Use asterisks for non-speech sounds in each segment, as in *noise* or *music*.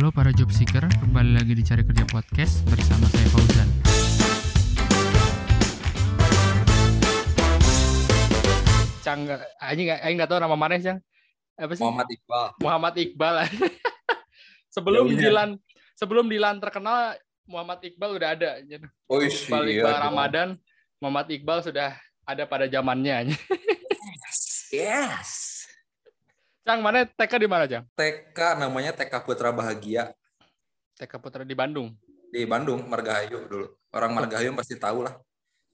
Halo para job seeker, kembali lagi di Cari Kerja Podcast bersama saya Fauzan. Cang, anjing aing nggak tahu nama mana Cang. Apa sih? Muhammad Iqbal. Muhammad Iqbal. *laughs* sebelum Jauhnya. Dilan sebelum Dilan terkenal Muhammad Iqbal udah ada. Oh Iqbal iya. Iqbal Ramadan, Muhammad Iqbal sudah ada pada zamannya. *laughs* Yes. Cang, mana TK di mana, Cang? TK namanya TK Putra Bahagia TK Putra di Bandung. di Bandung, Margahayu dulu. Orang Margahayu pasti tahu lah.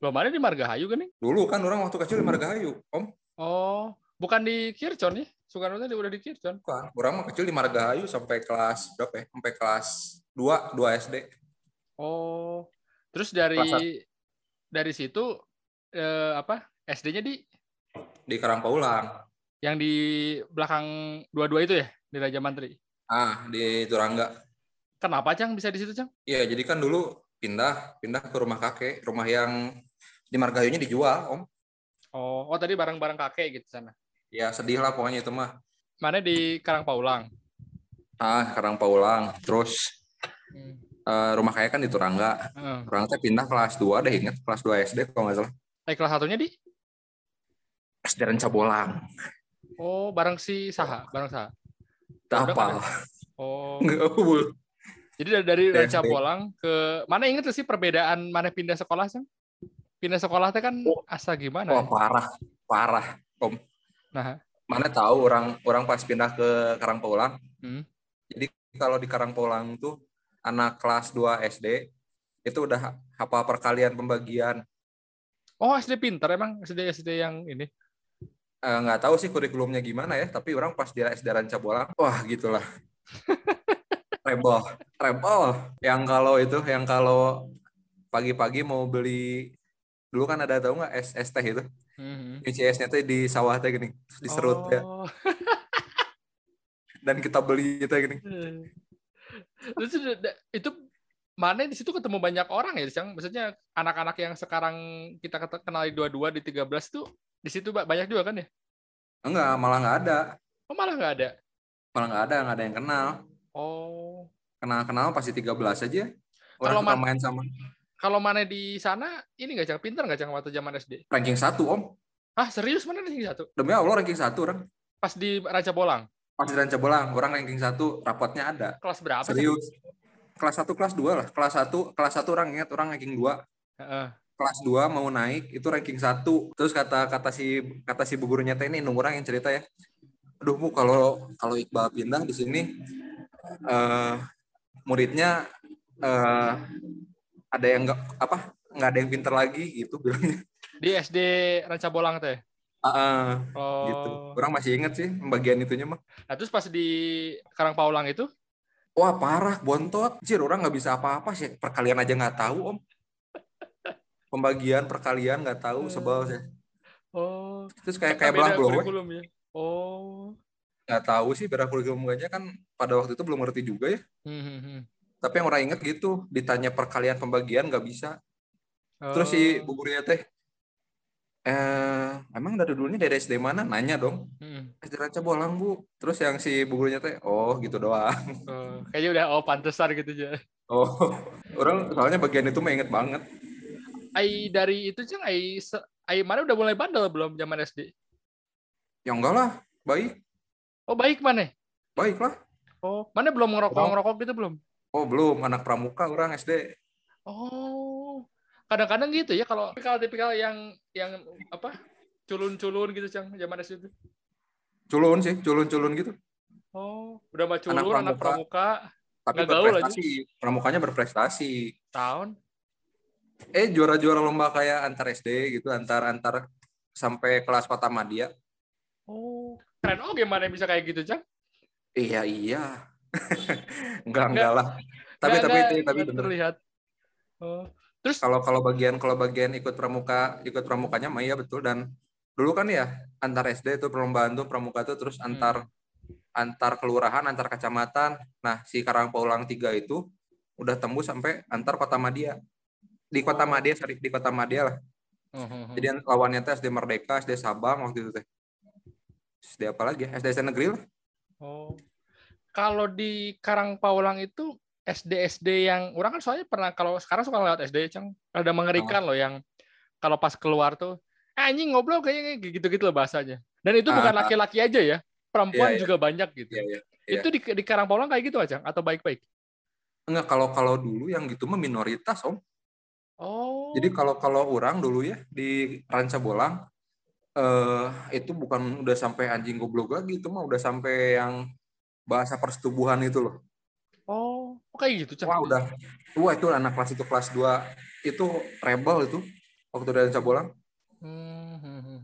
Belum ada di Margahayu kan nih? Dulu kan orang waktu kecil di Margahayu, Om. Oh, bukan di Kircon ya? Soekarno tadi udah di Kircon. Bukan. Orang mah kecil di Margahayu sampai kelas berapa ya? Sampai kelas 2, 2 SD. Oh, terus dari dari situ eh, apa? SD-nya di Di Karangpaulang. Yang di belakang dua-dua itu ya di Raja Mantri. Ah, di Turangga. Kenapa Cang bisa di situ Cang? Iya, jadi kan dulu pindah pindah ke rumah kakek, rumah yang di Margahayunya dijual, Om. Oh, oh tadi barang-barang kakek gitu sana. Ya sedih lah pokoknya itu mah. Mana di Karangpaulang. Ah, Karangpaulang. Terus Hmm. eh, rumah kakek kan di Turangga. Orang teh pindah kelas 2 deh inget kelas 2 SD kalau nggak salah. Eh, kelas satunya di? SD Ranca Bolang. Oh, barang si Saha, barang Saha. Tak apa. Oh, Enggak jadi dari, dari. Ranca Bolang ke mana inget sih perbedaan mana pindah sekolah Cang? Pindah sekolah teh kan Oh. asa gimana? Ya? parah, parah. Om. Nah, Mana tahu orang orang pas pindah ke Karangpaulang. Hmm. Jadi kalau di Karangpaulang tuh anak kelas 2 SD itu udah hafal perkalian pembagian. oh SD pinter emang SD SD yang ini. Eh, nggak tahu sih kurikulumnya gimana ya, tapi orang pas di SD Ranca Bolang, wah gitulah. *laughs* rebel, rebel. Yang kalau itu, yang kalau pagi-pagi mau beli dulu kan ada tahu nggak es es teh itu Mhm. nyuci esnya tuh di sawah teh gini diserut ya Oh. dan kita beli itu gini Terus itu, mana di situ ketemu banyak orang ya, Cang? Maksudnya anak-anak yang sekarang kita ket- kenali dua-dua di 13 tuh di situ ba- banyak juga kan ya? Enggak malah nggak ada Oh, malah nggak ada. malah nggak ada nggak ada yang kenal Oh. kenal kenal pasti 13 aja Kalau orang ma- main sama Kalau mana di sana ini nggak Cang? Pinter nggak Cang waktu zaman SD? ranking satu om Ah, serius mana ranking satu? demi allah ranking satu orang Pas di Raja Bolang. pas di Ranca Bolang orang ranking satu rapotnya ada Kelas berapa? Serius kelas 1 kelas 2 lah kelas 1 kelas 1 orang ingat orang ranking 2 Heeh. Kelas 2 mau naik itu ranking 1 terus kata kata si kata si bu gurunya teh ini nunggu orang yang cerita ya. Aduh bu kalau kalau Iqbal pindah di sini eh muridnya eh ada yang nggak apa nggak ada yang pinter lagi gitu bilangnya. Di SD Ranca Bolang teh. Ah, Oh. gitu. Orang masih inget sih bagian itunya mah. Nah, terus pas di Karangpaulang itu? Wah parah bontot. Jir, orang nggak bisa apa-apa sih. Perkalian aja nggak tahu om pembagian perkalian nggak tahu sebel sih oh, terus kayak kayak belah kurikulum ya. Oh. nggak tahu sih beda kurikulum enggaknya kan pada waktu itu belum ngerti juga ya Hmm, hmm, hmm. tapi yang orang inget gitu ditanya perkalian pembagian nggak bisa terus si Oh. bu gurunya teh eh emang dari dulunya dari SD mana nanya dong Hmm. SD Ranca Bolang bu terus yang si bu gurunya teh oh gitu doang Oh, kayaknya udah oh pantesan gitu aja. oh *laughs* orang soalnya bagian itu mah inget banget Ai dari itu cang ai ai mana udah mulai bandel belum zaman SD? ya enggak lah baik Oh baik mana? baik lah Oh mana belum ngerokok ngerokok gitu belum? oh belum anak pramuka orang SD Oh kadang-kadang gitu ya kalau tipikal-tipikal yang yang apa culun-culun gitu cang zaman SD itu. culun sih culun-culun gitu Oh udah mah culun Anak anak pramuka, tapi gaul berprestasi pramukanya berprestasi tahun. Eh juara-juara lomba kayak antar SD gitu antar antar sampai kelas kota Madia Oh keren. Oh gimana bisa kayak gitu cang? iya iya. *laughs* Enggak Enggak. enggak lah. tapi tapi nggak- itu tapi bener. terlihat. Oh. Terus? Kalau kalau bagian kalau bagian ikut pramuka ikut pramukanya mah iya betul. Dan dulu kan ya antar SD itu perlombaan tuh pramuka tuh terus Hmm. antar antar kelurahan antar kecamatan. Nah si Karangpaulang tiga itu udah tembus sampai antar kota Madia di kota Oh. Madia sorry di kota Madia lah Hmm, hmm, hmm. jadi lawannya teh SD Merdeka SD Sabang waktu itu teh SD apa lagi ya? SD SD negeri lah Oh. kalau di Karang Paulang itu SD-SD yang orang kan soalnya pernah kalau sekarang suka lewat SD, Cang. Ada mengerikan loh yang kalau pas keluar tuh "Eh, anjing ngobrol kayaknya gitu-gitu loh bahasanya. Dan itu bukan Ah. laki-laki aja ya, perempuan Iya, iya. juga banyak gitu. Iya, iya. Itu di di Karang Paulang kayak gitu aja atau baik-baik? Enggak, kalau kalau dulu yang gitu mah minoritas, Om. Oh. Jadi kalau kalau orang dulu ya di Ranca Bolang eh itu bukan udah sampai anjing goblok lagi, itu mah udah sampai yang bahasa persetubuhan itu loh. oh, kayak gitu, Cang. Wah, udah wah itu anak kelas itu kelas 2 itu rebel itu waktu di Ranca Bolang. Hmm, hmm, hmm.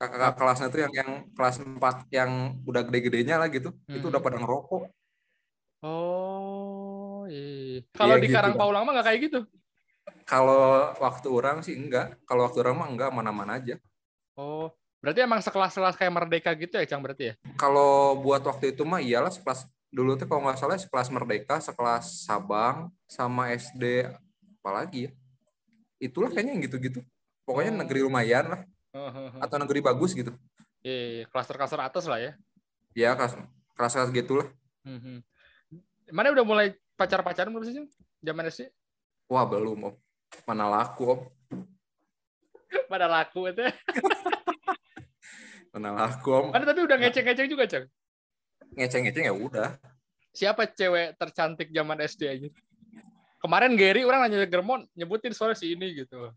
Kakak kelasnya tuh yang yang kelas 4 yang udah gede-gedenya lah gitu. Itu Hmm. udah pada ngerokok. Oh, iya. Kalau Iya, di gitu, Karang. Paulang mah nggak kayak gitu. Kalau waktu orang sih enggak. Kalau waktu orang mah enggak mana-mana aja. Oh, berarti emang sekelas-kelas kayak Merdeka gitu ya, Cang berarti ya? Kalau buat waktu itu mah iyalah sekelas dulu tuh kalau nggak salah sekelas Merdeka, sekelas Sabang, sama SD apalagi ya. Itulah kayaknya yang gitu-gitu. Pokoknya Oh. negeri lumayan lah atau negeri bagus gitu. Iya, iya, klaster-klaster atas lah ya. Ya kelas kelas gitu lah. Mhm. Mana udah mulai pacar-pacaran belum sih, Cang? Zaman SD? Wah belum om. Mana laku om. Pada laku itu. *laughs* Mana laku om. Mana tapi udah ngeceng-ngeceng juga, Cang. Ngeceng-ngeceng ya udah. Siapa cewek tercantik zaman SD aja? Kemarin Gary orang nanya Germon, nyebutin soal si ini gitu.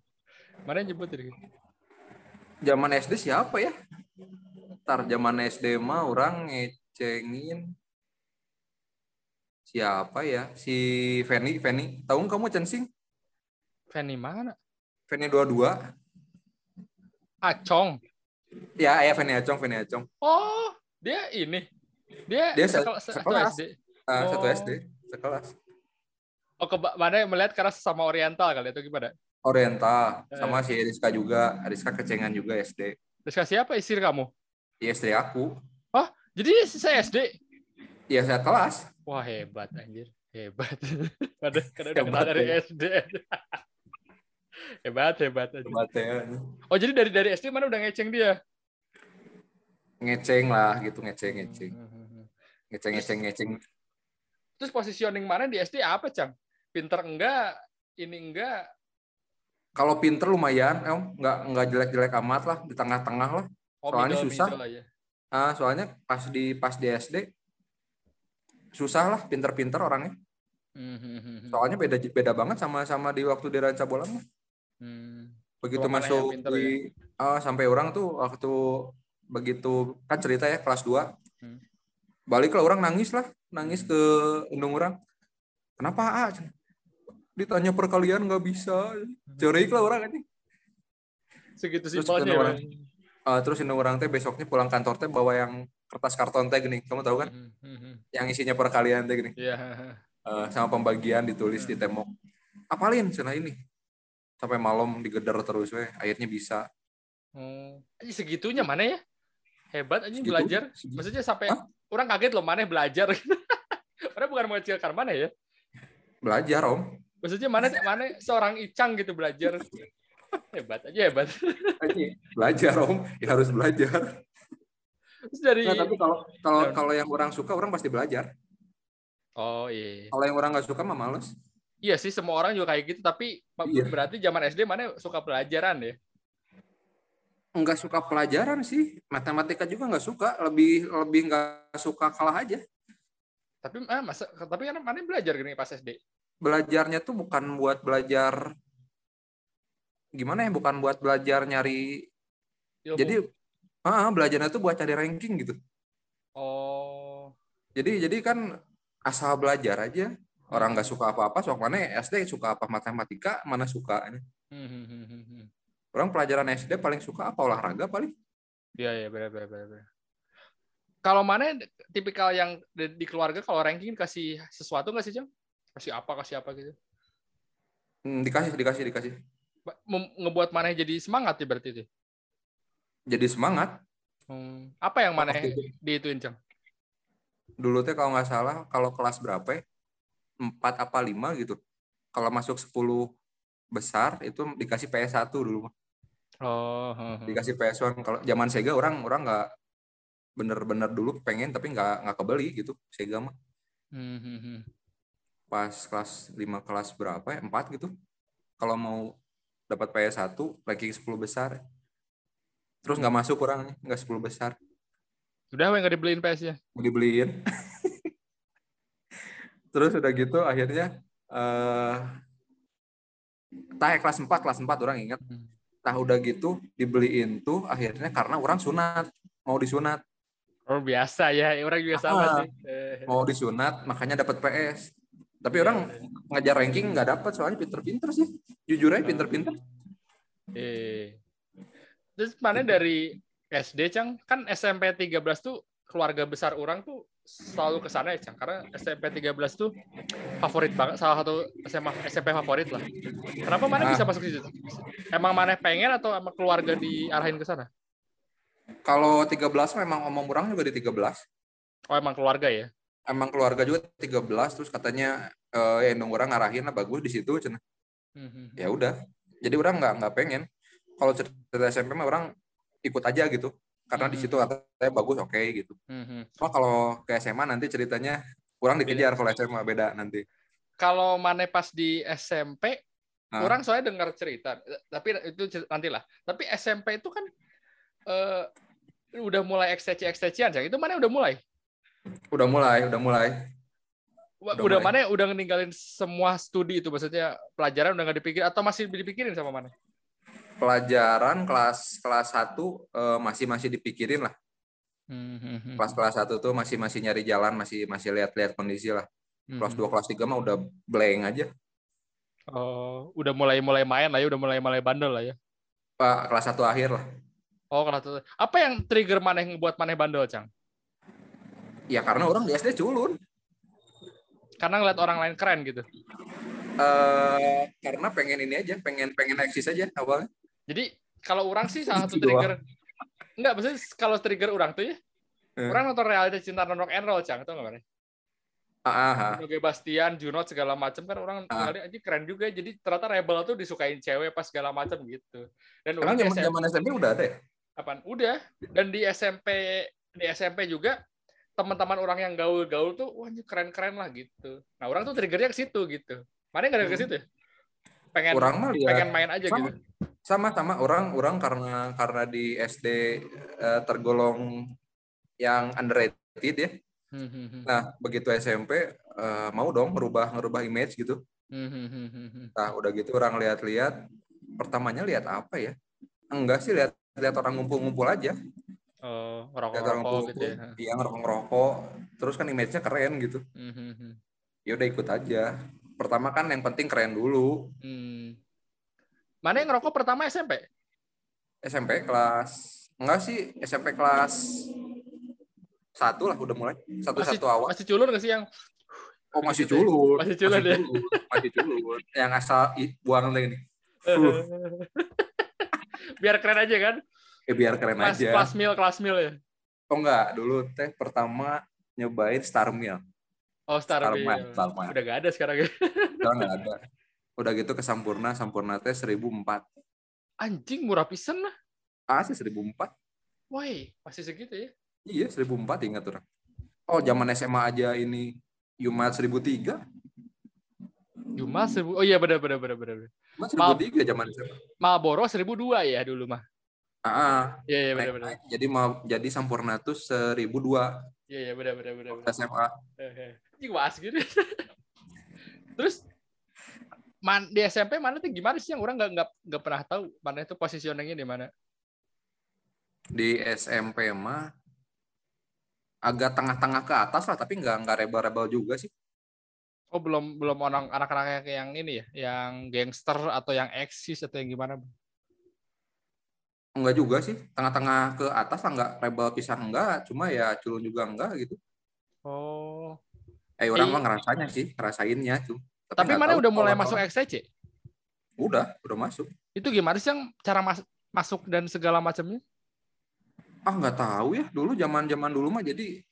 Mana nyebutin gitu. Zaman SD siapa ya? Ntar zaman SD mah orang ngecengin siapa ya? Si Feni, Feni. Tahu kamu Censing? Fanny mana? Feni 22. Acong. Ya, ya Feni Acong, Feni Acong. Oh, dia ini. Dia, Dia se- sekela- satu sekelas. SD. Ah, Satu Oh. SD, sekelas. Oh, ke mana melihat karena sesama Oriental kali itu gimana? Oriental sama Eh. si Rizka juga. Rizka kecengan juga SD. Terus kasih apa istri kamu? Iya istri aku. Jadi saya SD. Iya saya kelas. Wah hebat anjir, hebat. *laughs* Pada karena udah kenal dari ya. SD. *laughs* hebat hebat. Hebatnya. Oh jadi dari dari SD mana udah ngeceng dia? Ngeceng lah gitu, ngeceng, ngeceng. Hmm. Ngeceng, ngeceng, ngeceng. Terus positioning mana di SD apa, Cang? Pinter enggak? Ini enggak? Kalau pinter lumayan, em, nggak nggak jelek-jelek amat lah, di tengah-tengah lah. Oh, Soalnya middle, susah. middle ya. Ah, soalnya pas di pas di SD susah lah, pinter-pinter orangnya. Hmm, hmm, hmm, hmm. Soalnya beda beda banget sama sama di waktu di Ranca Bolang mah. Hmm. Begitu yang masuk di ah, sampai orang tuh waktu begitu kan cerita ya kelas 2. Hmm. Balik lah orang nangis lah, nangis ke undung orang. Kenapa ah? Ditanya perkalian nggak bisa. Cerik lah orang ini. Segitu Terus simpelnya. kita orang- Bang. Ah, terus indung orang teh besoknya pulang kantor teh bawa yang kertas karton teh gini. Kamu tahu kan? Hmm, hmm, hmm. Yang isinya perkalian teh gini. Iya. Eh, sama pembagian ditulis di tembok. Apalin cenah ini. Sampai malam digedar terus weh, akhirnya bisa. Anjing, segitunya mana ya? Hebat anjing Segitu- belajar. segitu. Maksudnya sampai Hah? orang kaget loh mana belajar. *laughs* Orang bukan mengecilkan mana ya? Belajar, Om. Maksudnya mana mana seorang icang gitu belajar. hebat aja hebat. belajar, Om. Ya harus belajar. Terus dari Nah, tapi kalau kalau kalau yang orang suka, orang pasti belajar. Oh iya. Kalau yang orang nggak suka mah males. Iya sih semua orang juga kayak gitu tapi Iya. berarti zaman SD mana suka pelajaran ya? Nggak suka pelajaran sih. Matematika juga nggak suka. Lebih lebih nggak suka kalah aja. Tapi ah, masa tapi kan mana belajar gini pas SD? Belajarnya tuh bukan buat belajar gimana ya? Bukan buat belajar nyari. Ilmu. Jadi ah belajarnya tuh buat cari ranking gitu. oh Jadi jadi kan asal belajar aja. Orang nggak suka apa-apa, sok mana SD suka apa matematika, mana suka. Hmm, hmm, hmm, hmm. Orang pelajaran SD paling suka apa olahraga paling. Iya iya benar benar benar. Kalau mana tipikal yang di, di keluarga kalau ranking kasih sesuatu nggak sih Jang? Kasih apa kasih apa gitu? Hmm, dikasih dikasih dikasih. Ngebuat mana jadi semangat ya berarti itu? Jadi semangat. Hmm. Apa yang mana itu. diituin Jang? Dulu teh kalau nggak salah kalau kelas berapa ya? Empat apa lima gitu. Kalau masuk 10 besar itu dikasih PS1 dulu. Oh. Dikasih PS1 kalau zaman Sega orang orang nggak bener-bener dulu pengen tapi nggak nggak kebeli gitu Sega mah Hmm, hmm, hmm. pas kelas 5 kelas berapa ya 4 gitu kalau mau dapat PS1 ranking 10 besar terus nggak masuk kurang nggak 10 besar Udah nggak dibeliin PS-nya? mau dibeliin *laughs* terus udah gitu akhirnya eh tah kelas 4 kelas 4 orang ingat Hmm. tah udah gitu dibeliin tuh akhirnya karena orang sunat mau disunat Oh biasa ya, orang juga sama Ah. sih. Eh, mau disunat makanya dapat PS tapi orang ngajar ranking nggak dapat soalnya pinter-pinter sih jujur aja pinter-pinter Eh. Terus mana dari SD, Cang? Kan SMP 13 tuh keluarga besar orang tuh selalu ke sana ya, Cang. Karena SMP 13 tuh favorit banget, salah satu SMA, SMP favorit lah. Kenapa mana Ah. bisa masuk situ? Emang mana pengen atau sama keluarga diarahin ke sana? kalau 13 memang omong orang juga di 13 Oh, emang keluarga ya? emang keluarga juga 13 terus katanya eh ya orang ngarahin lah bagus di situ cenah. Mhm. ya udah jadi orang nggak nggak pengen kalau cerita SMP mah orang ikut aja gitu karena di Hmm. situ katanya bagus oke gitu Mhm. cuma kalau ke SMA nanti ceritanya kurang dikejar kalau SMA beda nanti Kalau mana pas di SMP, Ah. orang soalnya dengar cerita, tapi itu nantilah. Tapi SMP itu kan eh, udah mulai XTC XTC-an, Cang. Itu mana udah mulai? udah mulai udah mulai Udah Udah, mulai. mana udah ninggalin semua studi itu maksudnya pelajaran udah nggak dipikir atau masih dipikirin sama mana? Pelajaran kelas kelas 1 eh, masih masih dipikirin lah Hmm, kelas kelas 1 tuh masih masih nyari jalan masih masih lihat-lihat kondisi lah Hmm. kelas 2 kelas 3 mah udah blank aja Oh, udah mulai mulai main lah ya, udah mulai mulai bandel lah ya. Pak kelas 1 akhir lah Oh, kelas satu. Apa yang trigger maneh ngebuat maneh bandel, Cang? ya karena orang di SD culun Karena ngeliat orang lain keren gitu. eh karena pengen ini aja pengen pengen eksis aja awalnya Jadi kalau orang sih salah satu Itu doang. trigger Enggak, maksudnya kalau trigger orang tuh ya, Eh. orang nonton reality cinta non rock and roll, Cang, tau nggak mana? ah, ah, ah. Bastian, Junot segala macam kan orang Ah. kali aja keren juga. Jadi ternyata Rebel tuh disukain cewek pas segala macam gitu. Dan emang zaman SMP zaman SMP udah ada ya apaan? Udah. Dan di SMP di SMP juga teman-teman orang yang gaul-gaul tuh wah keren-keren lah gitu. Nah, orang tuh triggernya ke situ gitu. Mana nggak ada ke Hmm. situ? ya? Pengen orang mah lihat pengen main aja sama. gitu. Sama sama orang orang karena karena di SD eh, tergolong yang underrated ya. Hmm, hmm, hmm. nah begitu SMP eh, mau dong merubah merubah image gitu. Nah udah gitu orang lihat-lihat pertamanya lihat apa ya? Enggak sih lihat lihat orang ngumpul-ngumpul aja. Oh, lihat orang ngerokok-ngerokok gitu ngumpul ya. iya ngerokok ngerokok terus kan image-nya keren gitu. Ya udah ikut aja. Pertama kan yang penting keren dulu. Hmm. Mana yang ngerokok pertama SMP? SMP kelas enggak sih SMP kelas satu lah udah mulai satu Masih, satu awal masih culun nggak sih yang oh masih gitu ya? culun Masih ya? masih culun yang asal buang lagi nih *laughs* biar keren aja kan? ya biar keren Kelas, aja kelas mil, kelas mil ya. oh enggak dulu teh pertama nyobain Star Meal Oh, Star Star Mil. Star. Udah gak ada sekarang ya. sekarang nggak ada udah gitu ke Sampurna Sampurna teh 1004 Anjing murah pisan lah. asli 1004 Woi, masih segitu ya? iya 1004 ingat orang oh zaman SMA aja ini Yumat 1003 Cuma seribu. Oh iya benar benar benar benar. Yumat Maaf. 1003 zaman SMA Marlboro 1002 ya dulu mah. ah, ah. Iya iya benar benar. jadi mau jadi Sampurna tuh 1002 Iya iya benar benar benar. benar. SMA Ini was gitu. *laughs* Terus man, di SMP mana tuh gimana sih yang orang nggak nggak nggak pernah tahu mana itu positioningnya di mana? di SMP mah agak tengah-tengah ke atas lah tapi nggak nggak rebel-rebel juga sih Oh belum belum orang anak-anak yang ini ya, yang gangster atau yang eksis atau yang gimana? enggak juga sih tengah-tengah ke atas lah nggak rebel pisah enggak cuma ya culun juga enggak gitu Oh. eh orang Iya. mah ngerasanya sih ngerasainnya tuh Tapi nggak mana udah mulai masuk XTC? udah udah masuk. Itu gimana sih yang cara mas- masuk dan segala macamnya? ah nggak tahu ya. Dulu zaman zaman dulu mah jadi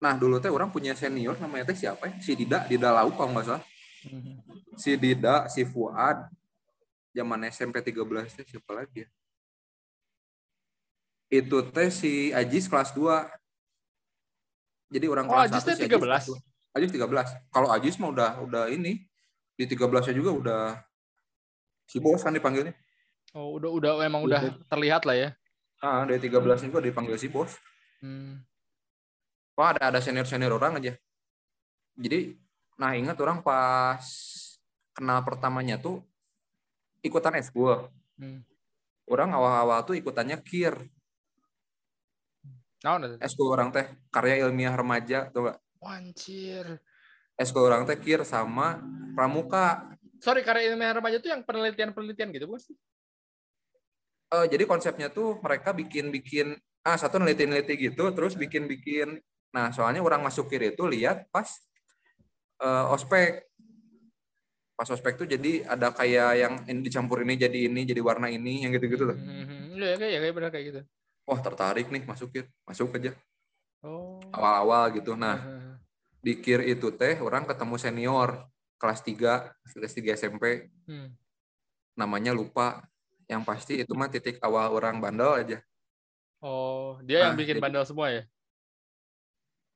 nah dulu teh orang punya senior namanya teh siapa ya? Si Dida Dida Lauk kalau nggak salah. Si Dida si Fuad. Zaman SMP 13 teh siapa lagi ya? Itu teh si Ajis kelas 2. Jadi orang Oh, kelas Ajis 1 teh si 13. Ajis 13. Kalau Ajis mah udah udah ini di 13-nya juga udah si bos kan dipanggilnya. Oh, udah udah emang udah terlihat lah ya. Ah, dari 13 juga dipanggil si bos. Hmm. Wah, ada ada senior-senior orang aja. Jadi, nah ingat orang pas kenal pertamanya tuh ikutan eskul. Hmm. Orang awal-awal tuh ikutannya KIR. Nah, udah. Eskul orang teh karya ilmiah remaja tuh gak? Wancir. Eskul orang teh KIR sama pramuka. Sorry, karya ilmiah remaja itu yang penelitian-penelitian gitu bukan sih? Eh, jadi konsepnya tuh mereka bikin-bikin ah satu neliti-neliti gitu, terus bikin-bikin. Nah, soalnya orang masuk KIR itu lihat pas eh, ospek. Pas ospek tuh jadi ada kayak yang ini dicampur ini jadi ini, jadi warna ini, yang gitu-gitu tuh. Hmm, Iya, kayak kayak benar kayak gitu. Wah, tertarik nih masuk KIR. Masuk aja. Oh. Awal-awal gitu. Nah, Heeh. Di KIR itu teh orang ketemu senior kelas 3, kelas 3 SMP. Hmm. Namanya lupa. Yang pasti itu mah titik awal orang bandel aja. Oh, dia yang Nah, bikin jadi- bandel semua ya?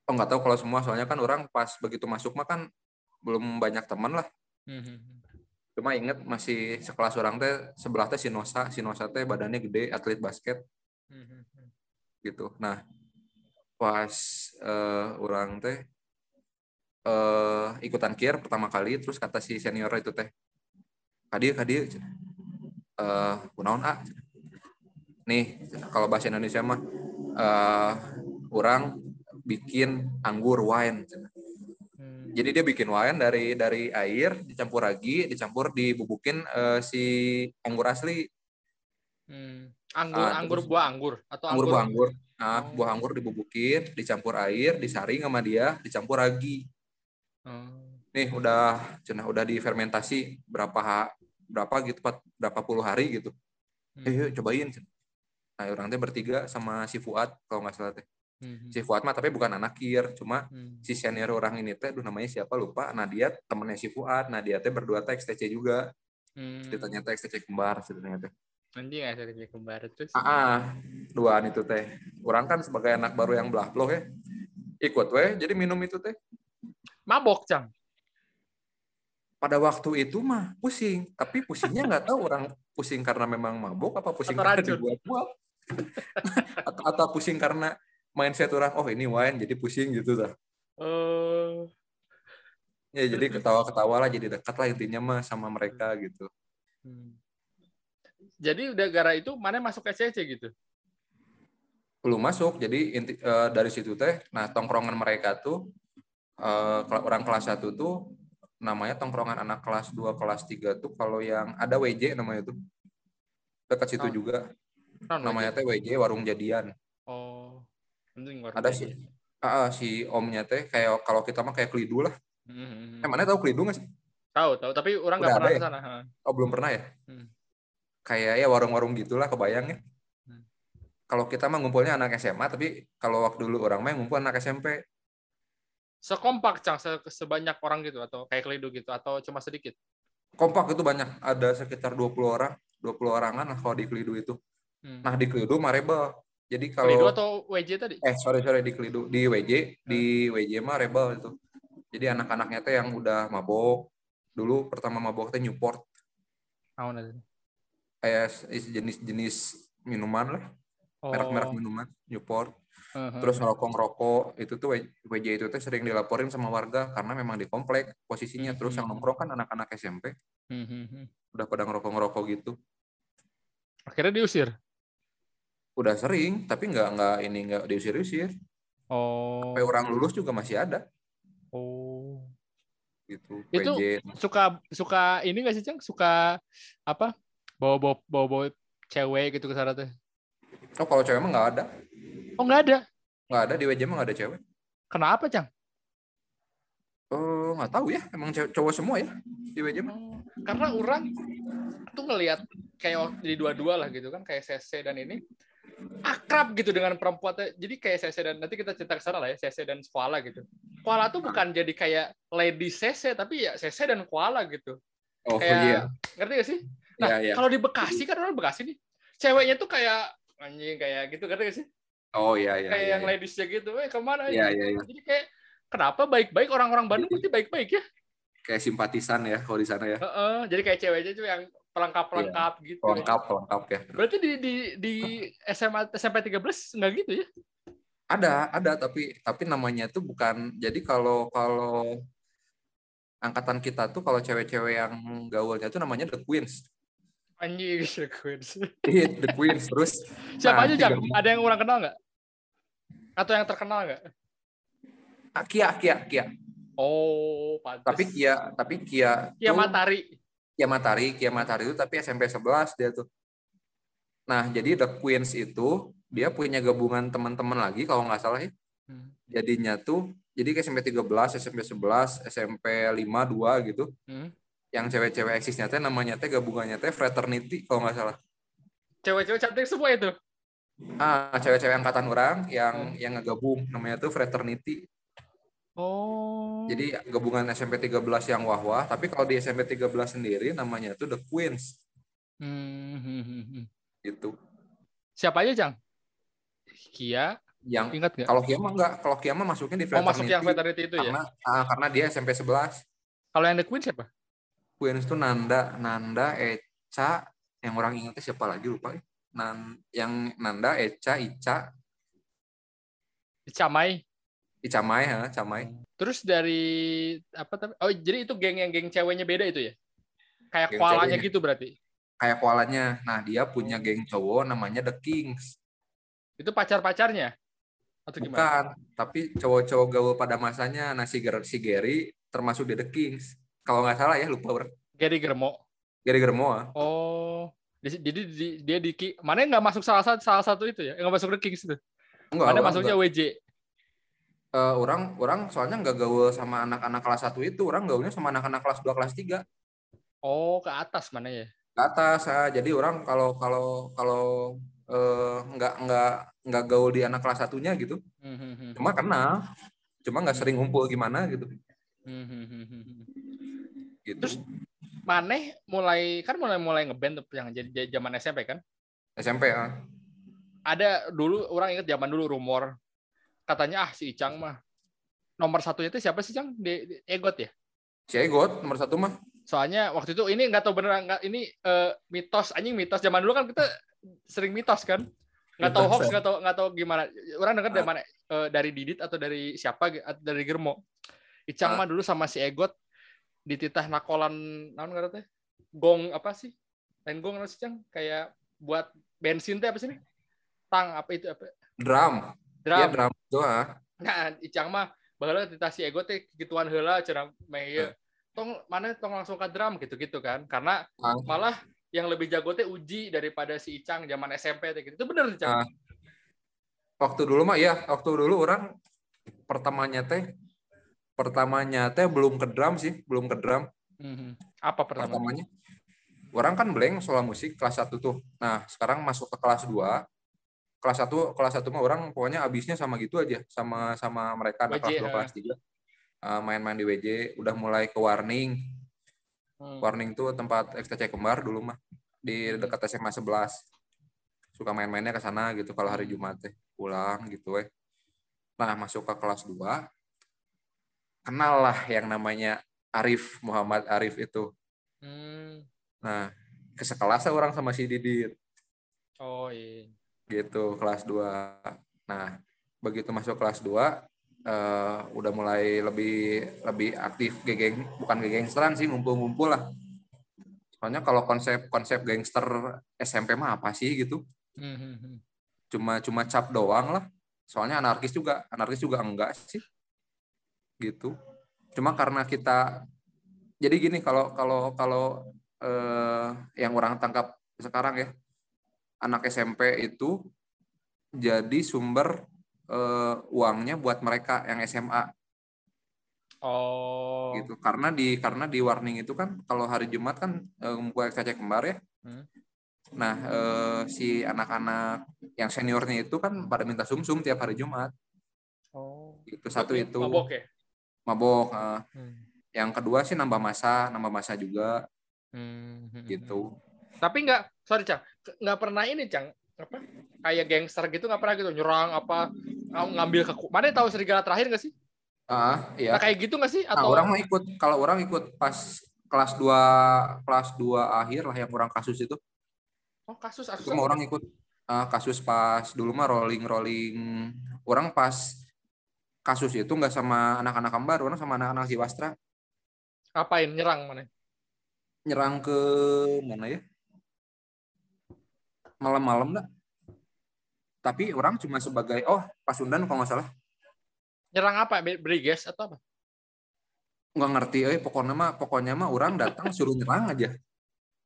Oh, nggak tahu kalau semua, soalnya kan orang pas begitu masuk mah kan belum banyak teman lah. Hmm, hmm, hmm. Cuma inget masih sekelas orang teh sebelah teh si Nosa, si Nosa teh badannya gede, atlet basket Hmm, hmm, gitu. Nah, pas eh, orang teh eh ikutan kir pertama kali, terus kata si senior itu teh, kadi kadi, eh kunaon ah, nih kalau bahasa Indonesia mah eh orang bikin anggur wine. Hmm. Jadi dia bikin wine dari dari air dicampur ragi, dicampur dibubukin eh, si anggur asli, Hmm. Anggur, Ah, anggur terus- buah anggur atau anggur buah anggur. Nah, buah anggur dibubukin, dicampur air, disaring sama dia, dicampur ragi. Oh. Nih udah cenah udah difermentasi berapa ha- berapa gitu empat- berapa puluh hari gitu. Hmm. Eh, yuk cobain. cenah. Nah, orang teh bertiga sama si Fuad kalau nggak salah teh. Hmm, Si Fuad mah tapi bukan anak kir, cuma hmm. si senior orang ini teh, aduh namanya siapa lupa. Nah dia temennya si Fuad, nah dia teh berdua teh XTC juga. Hmm. Ceritanya teh XTC kembar ceritanya teh. Anjing ada dia kembar terus. Ah, ah, duaan itu teh. Orang kan sebagai anak baru yang belah ya. Ikut weh, jadi minum itu teh. Mabok, Cang. Pada waktu itu mah pusing, tapi pusingnya nggak tahu orang pusing karena memang mabuk apa pusing Atau karena dibuat-buat. *laughs* atau, atau pusing karena mindset orang, oh ini wine jadi pusing gitu dah. Eh, Ya jadi ketawa-ketawa lah, jadi dekat lah intinya mah sama mereka gitu. hmm. Jadi udah gara itu mana masuk SCC gitu. belum masuk jadi inti, eh, dari situ teh nah tongkrongan mereka tuh kela- orang kelas 1 tuh namanya tongkrongan anak kelas 2 kelas 3 tuh kalau yang ada WJ namanya tuh dekat situ Oh. juga Kan namanya teh WJ warung jadian Oh. Ada sih ah, ah, si omnya teh kayak kalau kita mah kayak kelidu lah Hmm, hmm, eh mana tahu kelidu nggak sih Tahu, tahu, tapi orang nggak pernah ada ke ya? sana. oh belum pernah ya Hmm. kayak ya warung-warung gitulah kebayang ya Hmm. kalau kita mah ngumpulnya anak SMA tapi kalau waktu dulu orang mah ngumpul anak SMP Sekompak, Cang, se- sebanyak orang gitu atau kayak kelidu gitu atau cuma sedikit. kompak itu banyak ada sekitar 20 orang 20 orangan lah kalau di Kelidu itu Hmm. nah di Kelidu mah rebel jadi Kelidu kalau atau WJ tadi? eh sorry sorry di Kelidu di WJ di WJ mah rebel itu jadi anak-anaknya teh yang udah mabok dulu pertama mabok teh Newport Ah, udah. kayak jenis-jenis minuman lah Oh. merek-merek minuman Newport Terus ngerokok-ngerokok itu tuh WJ itu teh sering dilaporin sama warga karena memang di komplek posisinya terus yang Hmm. nongkrong kan anak-anak SMP Hmm, hmm, udah pada ngerokok-ngerokok gitu Akhirnya diusir. udah sering tapi nggak nggak ini nggak diusir-usir Oh. sampai orang lulus juga masih ada Oh. gitu Itu WJ. suka suka ini nggak sih, Cang? Suka apa? Bawa-bawa bawa-bawa cewek gitu ke sana teh. oh kalau cewek mah nggak ada Oh, nggak ada. nggak ada di WJ mah nggak ada cewek. Kenapa, Cang? oh nggak tahu ya emang cowok semua ya di WJ mah. Karena orang tuh ngelihat kayak waktu di dua-dua lah gitu kan kayak CC dan ini akrab gitu dengan perempuan jadi kayak CC dan nanti kita cerita ke sana lah ya CC dan Koala gitu. Koala tuh bukan jadi kayak lady CC tapi ya CC dan Koala gitu. Oh kayak iya. ngerti gak sih? Nah Iya, iya. kalau di Bekasi kan orang Bekasi nih ceweknya tuh kayak anjing kayak gitu kan sih Oh iya iya. kayak iya, yang iya. ladiesnya gitu eh ke mana Iya iya iya. jadi kayak kenapa baik-baik orang-orang Bandung pasti baik-baik ya Kayak simpatisan ya kalau di sana ya. Heeh, jadi kayak ceweknya tuh yang pelengkap-pelengkap gitu Lengkap lengkap ya. berarti di di di SMA SMP 13 nggak gitu ya Ada ada tapi tapi namanya tuh bukan. Jadi kalau kalau angkatan kita tuh kalau cewek-cewek yang gaulnya tuh namanya the queens. anjing *laughs* Queens. Iya, the queens terus. siapa nah, aja Jang? ada yang orang kenal nggak atau yang terkenal nggak Kia Kia Kia. oh pantes Tapi Kia tapi Kia Kia tuh- Matahari Kia Matahari, Kia Matahari itu tapi SMP 11 dia tuh. Nah, jadi The Queens itu dia punya gabungan teman-teman lagi kalau nggak salah ya. Hmm. Jadinya tuh jadi ke SMP 13, SMP 11, SMP 5 2 gitu. Hmm. Yang cewek-cewek eksisnya teh namanya teh gabungannya teh fraternity kalau nggak salah. cewek-cewek cantik semua itu Ah, cewek-cewek angkatan orang Hmm. yang yang ngegabung namanya tuh fraternity. oh Jadi gabungan SMP 13 yang wah-wah, tapi kalau di SMP 13 sendiri namanya tuh The Queens Hmm, gitu. siapa aja Jang Kia Yang ingat nggak kalau Kia mah enggak, kalau Kia mah masuknya di oh fraternity. masuk yang fraternity itu ya karena ah, karena dia SMP 11. kalau yang The Queen siapa Queens tuh Nanda, Nanda, Eca, yang orang ingetnya siapa lagi lupa. ya. Nan, yang Nanda, Eca, Ica, Camai Ica Mai, ha, Camai. terus dari apa tapi oh jadi itu geng yang geng ceweknya beda itu ya kayak Geng koalanya ceweknya. gitu berarti Kayak koalanya. Nah, dia punya geng cowok namanya The Kings. itu pacar-pacarnya atau gimana Bukan, tapi cowok-cowok gaul pada masanya. Nah, si, Ger- si Gary termasuk di The Kings. Kalau nggak salah ya, lupa. ber- Gary Germo Gary Germoa. oh jadi di- dia di mana yang nggak masuk salah satu salah satu itu ya nggak masuk The Kings itu Enggak, mana masuknya enggak. WJ Eh, orang orang soalnya nggak gaul sama anak-anak kelas 1 itu. Orang gaulnya sama anak-anak kelas 2, kelas 3. oh ke atas mana ya ke atas ah. jadi orang kalau kalau kalau eh, nggak nggak nggak gaul di anak kelas satunya gitu Hmm, hmm, hmm. cuma kenal cuma nggak sering ngumpul gimana gitu Hmm, hmm, hmm, hmm, hmm. gitu Terus Maneh mulai kan mulai mulai ngeband tuh yang jadi zaman SMP kan? SMP ah. Ada dulu orang inget zaman dulu rumor katanya ah si Icang mah. Nomor satunya itu siapa sih Cang di, di Egot ya? Si Egot nomor satu mah. Soalnya waktu itu ini nggak tahu beneran nggak ini eh, mitos anjing mitos. Zaman dulu kan kita sering mitos kan? Nggak tahu hoax ya. nggak tahu nggak tahu gimana. Orang dengar dari Ah. mana Eh, dari Didit atau dari siapa atau dari Germo. Icang Ah. mah dulu sama si Egot di titah nakolan naon nggak teh gong apa sih lain gong apa sih Cang kayak buat bensin teh apa sih nih tang apa itu apa drum drum Iya drum itu ah Nah, Icang mah baheula titah si ego teh gituan heula cenah meh ieu. Tong mana tong langsung ke drum gitu-gitu kan. Karena Ah. malah yang lebih jago teh Uji daripada si Icang zaman SMP teh gitu. Itu bener Icang. Ah. waktu dulu mah ya waktu dulu orang pertamanya teh pertamanya teh belum ke drum sih belum ke drum Mhm. Apa pertama? pertamanya orang kan blank soal musik kelas 1 tuh nah sekarang masuk ke kelas 2 kelas 1 kelas 1 mah orang pokoknya abisnya sama gitu aja sama sama mereka anak kelas 2 ah. kelas 3 main-main di WJ udah mulai ke warning Hmm. warning tuh tempat XTC kembar dulu mah di Hmm. dekat SMA 11 suka main-mainnya ke sana gitu kalau hari Jumat teh pulang gitu eh nah masuk ke kelas 2 kenal lah yang namanya Arif Muhammad Arif itu Hmm. Nah, ke sekelas orang sama si Didit Oh iya. gitu kelas 2. Nah, begitu masuk kelas 2 eh, udah mulai lebih lebih aktif geng bukan gangsteran sih ngumpul-ngumpul lah. Soalnya kalau konsep konsep gangster SMP mah apa sih gitu? Mhm. Cuma cuma cap doang lah. Soalnya anarkis juga, anarkis juga enggak sih. Gitu. Cuma karena kita jadi gini kalau kalau kalau eh, yang orang tangkap sekarang ya anak SMP itu jadi sumber eh, uangnya buat mereka yang SMA Oh. gitu karena di karena di warning itu kan kalau hari Jumat kan eh, ngumpul XTC kembar ya Hmm. nah eh, si anak-anak yang seniornya itu kan pada minta sumsum tiap hari Jumat Oh. itu satu itu Mabok ya? Mabok eh. Hmm. yang kedua sih nambah masa nambah masa juga Hmm. gitu Tapi nggak, sorry Cang, nggak pernah ini Cang. apa kayak gangster gitu nggak pernah gitu nyerang apa ngambil ke mana tahu serigala terakhir nggak sih Ah, iya. nah, kayak gitu nggak sih Nah, atau orang mah ikut kalau orang ikut pas kelas 2 kelas 2 akhir lah yang orang kasus itu. oh kasus kasus Semua orang ikut Ah, kasus pas dulu mah rolling rolling orang pas kasus itu nggak sama anak-anak kembar, orang sama anak-anak Jiwastra ngapain? Nyerang mana? Nyerang ke mana ya? Malam-malam dah. Tapi orang cuma sebagai oh Pasundan kalau nggak salah. Nyerang apa? Briges atau apa? Nggak ngerti eh pokoknya mah pokoknya mah orang datang suruh nyerang aja.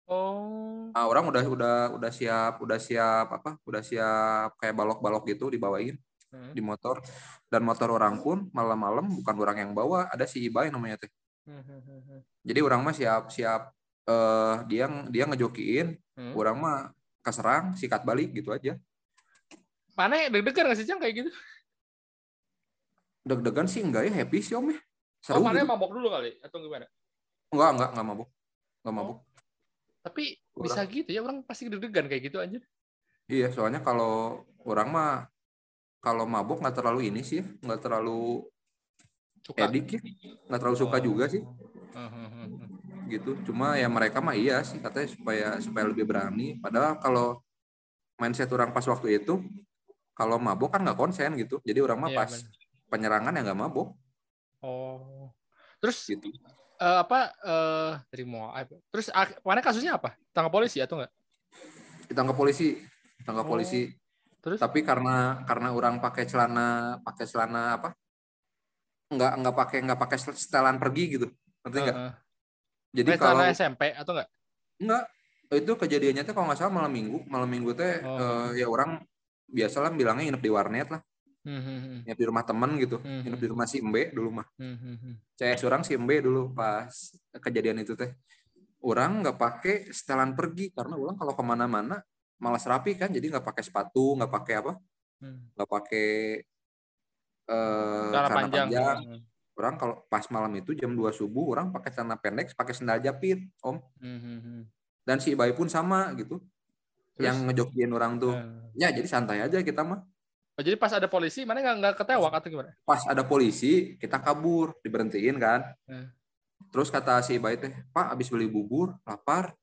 Oh. Ah, orang udah udah udah siap udah siap apa? Udah siap kayak balok-balok gitu dibawain Hmm. di motor. Dan motor orang pun malam-malam bukan orang yang bawa ada si Ibai namanya teh Hmm, hmm, hmm, hmm. jadi orang mah siap siap eh dia dia ngejokiin Hmm. orang mah keserang sikat balik gitu aja. Mana deg-degan nggak sih cang kayak gitu? Deg-degan sih enggak ya happy sih om ya. Oh seru mana gitu. mabok dulu kali atau gimana? Enggak enggak enggak mabuk enggak mabuk tapi Orang- bisa gitu ya orang pasti deg-degan kayak gitu aja iya soalnya kalau orang mah kalau mabuk nggak terlalu ini sih nggak terlalu suka. edik ya nggak terlalu suka Oh. juga sih. Gitu. Cuma ya mereka mah iya sih katanya supaya supaya lebih berani. Padahal kalau mindset orang pas waktu itu kalau mabuk kan nggak konsen gitu. Jadi orang mah Iya, pas benar. penyerangan ya nggak mabuk. Oh. Terus gitu. eh, apa eh dari mau apa? terus mana kasusnya apa? Tangkap polisi atau enggak ditangkap polisi ditangkap Oh. polisi terus tapi karena karena orang pakai celana pakai celana apa nggak nggak pakai nggak pakai setelan pergi gitu ngerti nggak Heeh. jadi Mereka kalau SMP atau enggak Enggak. Itu kejadiannya tuh kalau nggak salah malam minggu. Malam minggu teh Oh. eh, ya orang biasalah bilangnya nginep di warnet lah. Hmm, hmm, hmm. Nginep di rumah temen gitu. Hmm. Nginep di rumah si Embe dulu mah. Hmm, hmm, hmm. CS orang si Embe dulu pas kejadian itu teh. Orang nggak pakai setelan pergi karena orang kalau ke mana-mana malas rapi kan. Jadi nggak pakai sepatu, nggak pakai apa, Hmm. nggak pakai eh Celana panjang. panjang. Hmm, Orang kalau pas malam itu jam 2 subuh orang pakai celana pendek, pakai sendal japit, Om. hmm, hmm, hmm. Dan si Ibai pun sama gitu. Terus? Yang ngejokiin orang tuh. Hmm. Ya, jadi santai aja kita mah. Oh, jadi pas ada polisi mana nggak nggak ketewak atau gimana Pas ada polisi, kita kabur, diberhentiin kan. Hmm. Terus kata si Ibai teh, Pak, abis beli bubur, lapar.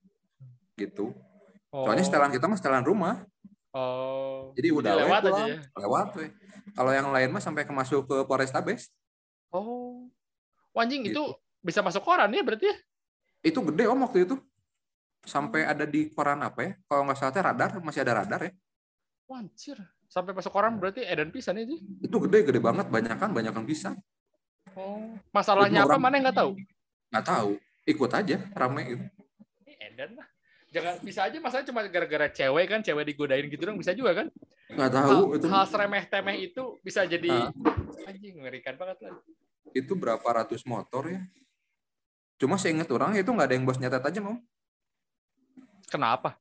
Gitu. Oh. Soalnya setelan kita mah setelan rumah. oh Jadi udah lewat we aja ya Lewat we. Kalau yang lain mah sampai ke masuk ke Polrestabes. oh Wah, anjing Gitu. itu bisa masuk koran ya berarti ya Itu gede om waktu itu. Sampai ada di koran apa ya? Kalau nggak salah radar, masih ada radar ya. Wah, anjir sampai masuk koran berarti edan pisan itu Itu gede, gede banget. Banyak kan, banyak kan bisa. oh masalahnya Itu apa orang- mana nggak tahu Nggak tahu. Ikut aja, rame gitu. Ini edan lah jangan bisa aja masalahnya cuma gara-gara cewek kan cewek digodain gitu dong bisa juga kan Nggak tahu. hal, itu hal seremeh temeh itu bisa jadi Ah. anjing mengerikan banget lah itu berapa ratus motor ya. Cuma saya ingat orang itu nggak ada yang bos nyatet aja om. kenapa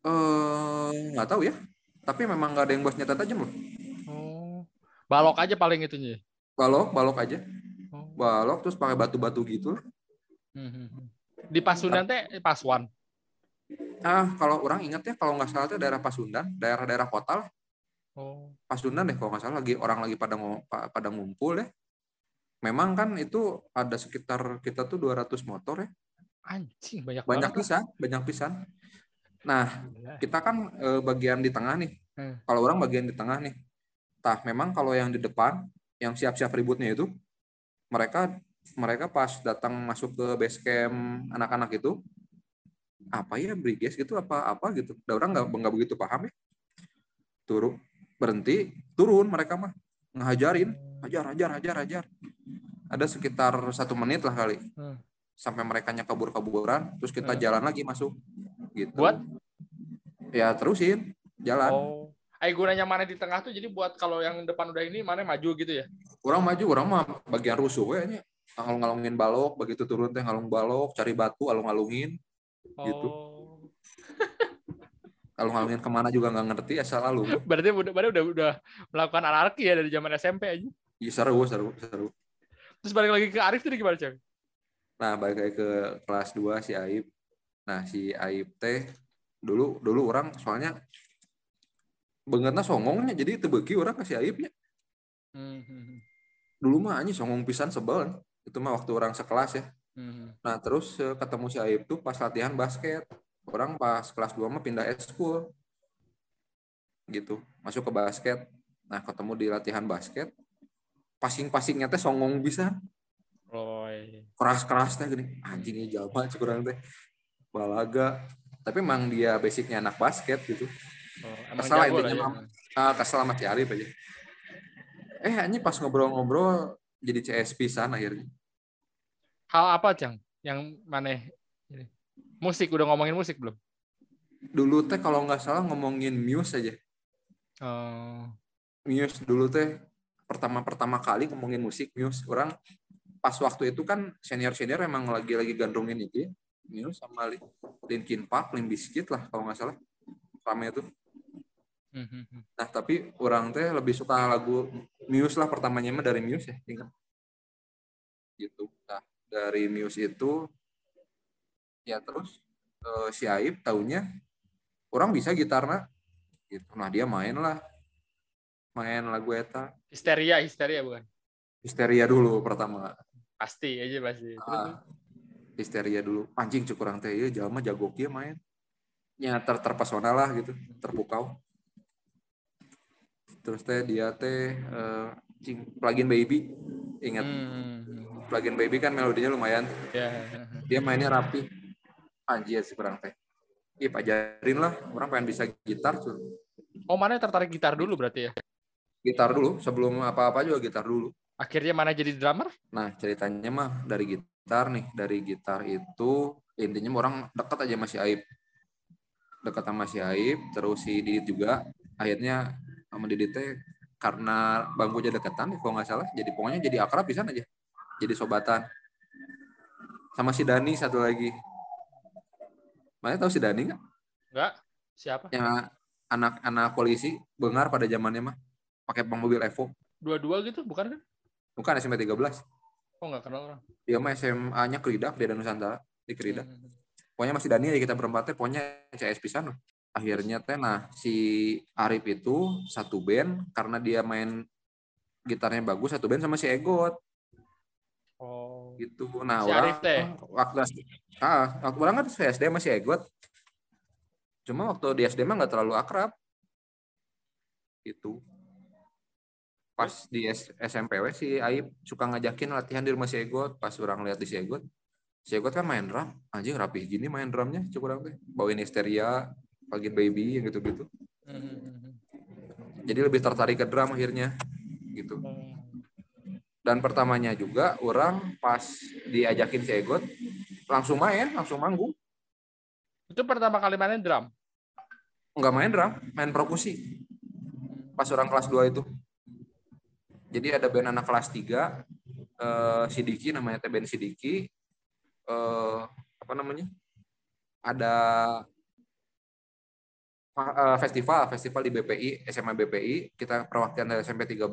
Eh nggak tahu ya. Tapi memang nggak ada yang bos nyatet aja loh. oh balok aja paling itunya Balok, balok aja. oh. Balok terus pakai batu-batu gitu. Hmm, hmm, hmm. di Pasundan teh eh, Pasuan Ah, kalau orang ingat ya kalau nggak salah itu daerah Pasundan, daerah-daerah kota lah. oh Pasundan deh kalau nggak salah lagi orang lagi pada pada ngumpul ya. Memang kan itu ada sekitar kita tuh 200 motor ya. anjing banyak Banyak pisan, banyak pisan. Nah, kita kan eh, bagian di tengah nih. Hmm. Kalau orang bagian di tengah nih. Tah, memang kalau yang di depan, yang siap-siap ributnya itu, mereka mereka pas datang masuk ke base camp anak-anak itu, apa ya briges gitu apa apa gitu. Udah orang nggak nggak begitu paham ya. Turun berhenti, turun mereka mah ngehajarin, hajar, hajar, hajar, hajar. Ada sekitar satu menit lah kali. Hmm. Sampai mereka kabur-kaburan, terus kita Hmm. jalan lagi masuk. Gitu. Buat? Ya terusin, jalan. Oh. Ay gunanya mana di tengah tuh jadi buat kalau yang depan udah ini mana maju gitu ya. orang maju orang mah bagian rusuh we nya ngalung ngalungin balok begitu turun teh ngalung balok cari batu alung Gitu. Oh. alung alungin ke mana juga nggak ngerti asal alung Berarti udah berarti udah udah melakukan anarki ya dari zaman SMP aja. Iya, seru seru seru Terus balik lagi ke Arif tadi gimana, Cang? nah balik lagi ke kelas 2 si Aib nah si Aib teh dulu dulu orang soalnya bangetnya songongnya jadi bagi orang kasih aibnya Hmm, hmm, hmm. dulu mah anjing songong pisan sebel itu mah waktu orang sekelas ya Hmm, nah terus eh, ketemu si Aib tuh pas latihan basket. Orang pas kelas 2 mah pindah school gitu masuk ke basket. Nah ketemu di latihan basket. Passing-passingnya teh songong bisa. Oh, iya. keras-keras teh gini. Anjingnya jalma kurang teh. Balaga. Tapi emang dia basicnya anak basket gitu. Oh, lah intinya ya. ah, kesel sama si Arif aja. Eh anjing pas ngobrol-ngobrol jadi CS pisan akhirnya Hal apa, Cang? Yang mana? ini? Musik, udah ngomongin musik belum? dulu teh kalau nggak salah ngomongin Muse aja Oh, Muse dulu teh pertama-pertama kali ngomongin musik Muse orang pas waktu itu kan senior-senior emang lagi-lagi gandrungin itu ya Muse sama Li- Linkin Park, Limp Bizkit lah kalau nggak salah rame itu hmm, hmm, hmm. nah tapi orang teh lebih suka lagu Muse lah pertamanya mah dari Muse ya ingat gitu nah dari Muse itu ya terus eh, si Aib taunya orang bisa gitarnya gitu. Nah dia main lah. Main lagu eta. Histeria, histeria bukan? histeria dulu pertama. Pasti aja pasti. Terus, Ah, histeria dulu. Anjing cukup orang teh ya jalma jago kia main. Ya ter terpesona lah gitu terpukau. Terus teh dia teh eh, cing plugin baby. Ingat? Hmm, plugin baby kan melodinya lumayan ya. dia mainnya rapi anjir sih kurang teh Ih, ajarin lah orang pengen bisa gitar tuh Oh, mana tertarik gitar dulu berarti ya? gitar dulu sebelum apa-apa juga gitar dulu Akhirnya mana jadi drummer? Nah, ceritanya mah dari gitar nih, dari gitar itu intinya orang dekat aja masih Aib. Dekat sama si Aib, terus si Didit juga. Akhirnya sama Didit teh karena bangkunya deketan, kalau nggak salah, jadi pokoknya jadi akrab bisa aja. Jadi sobatan. Sama si Dani satu lagi. Mana tahu si Dani nggak? Enggak. Siapa? Yang anak-anak polisi bengar pada zamannya mah pakai mobil Evo. Dua-dua gitu, bukan kan? Bukan SMP 13. Oh, nggak kenal orang. Dia mah SMA-nya Kridak di Nusantara, di Kridak. Hmm. pokoknya masih Dani aja kita berempat teh pokoknya CS pisan akhirnya teh nah si Arif itu satu band karena dia main gitarnya bagus satu band sama si Egot Oh. gitu. Nah Si orang teh? waktu ah waktu orang kan SD masih Egot. Cuma waktu di SD mah nggak terlalu akrab. Gitu. Pas di SMP si Aib suka ngajakin latihan di rumah si Egot. Pas orang lihat di si Egot si Egot kan main drum. Anjing rapih gini main drumnya cukup orang teh. Bawain histeria pagi baby yang gitu-gitu. Hmm. jadi lebih tertarik ke drum akhirnya gitu. Hmm. Dan pertamanya juga orang pas diajakin si Egot langsung main langsung manggung. Itu pertama kali mainin drum. nggak main drum main perkusi. Pas orang kelas 2 itu. Jadi ada band anak kelas 3 eh, Sidiki namanya teh band Sidiki eh, apa namanya? Ada eh, festival festival di BPI SMA BPI kita perwakilan dari SMP 13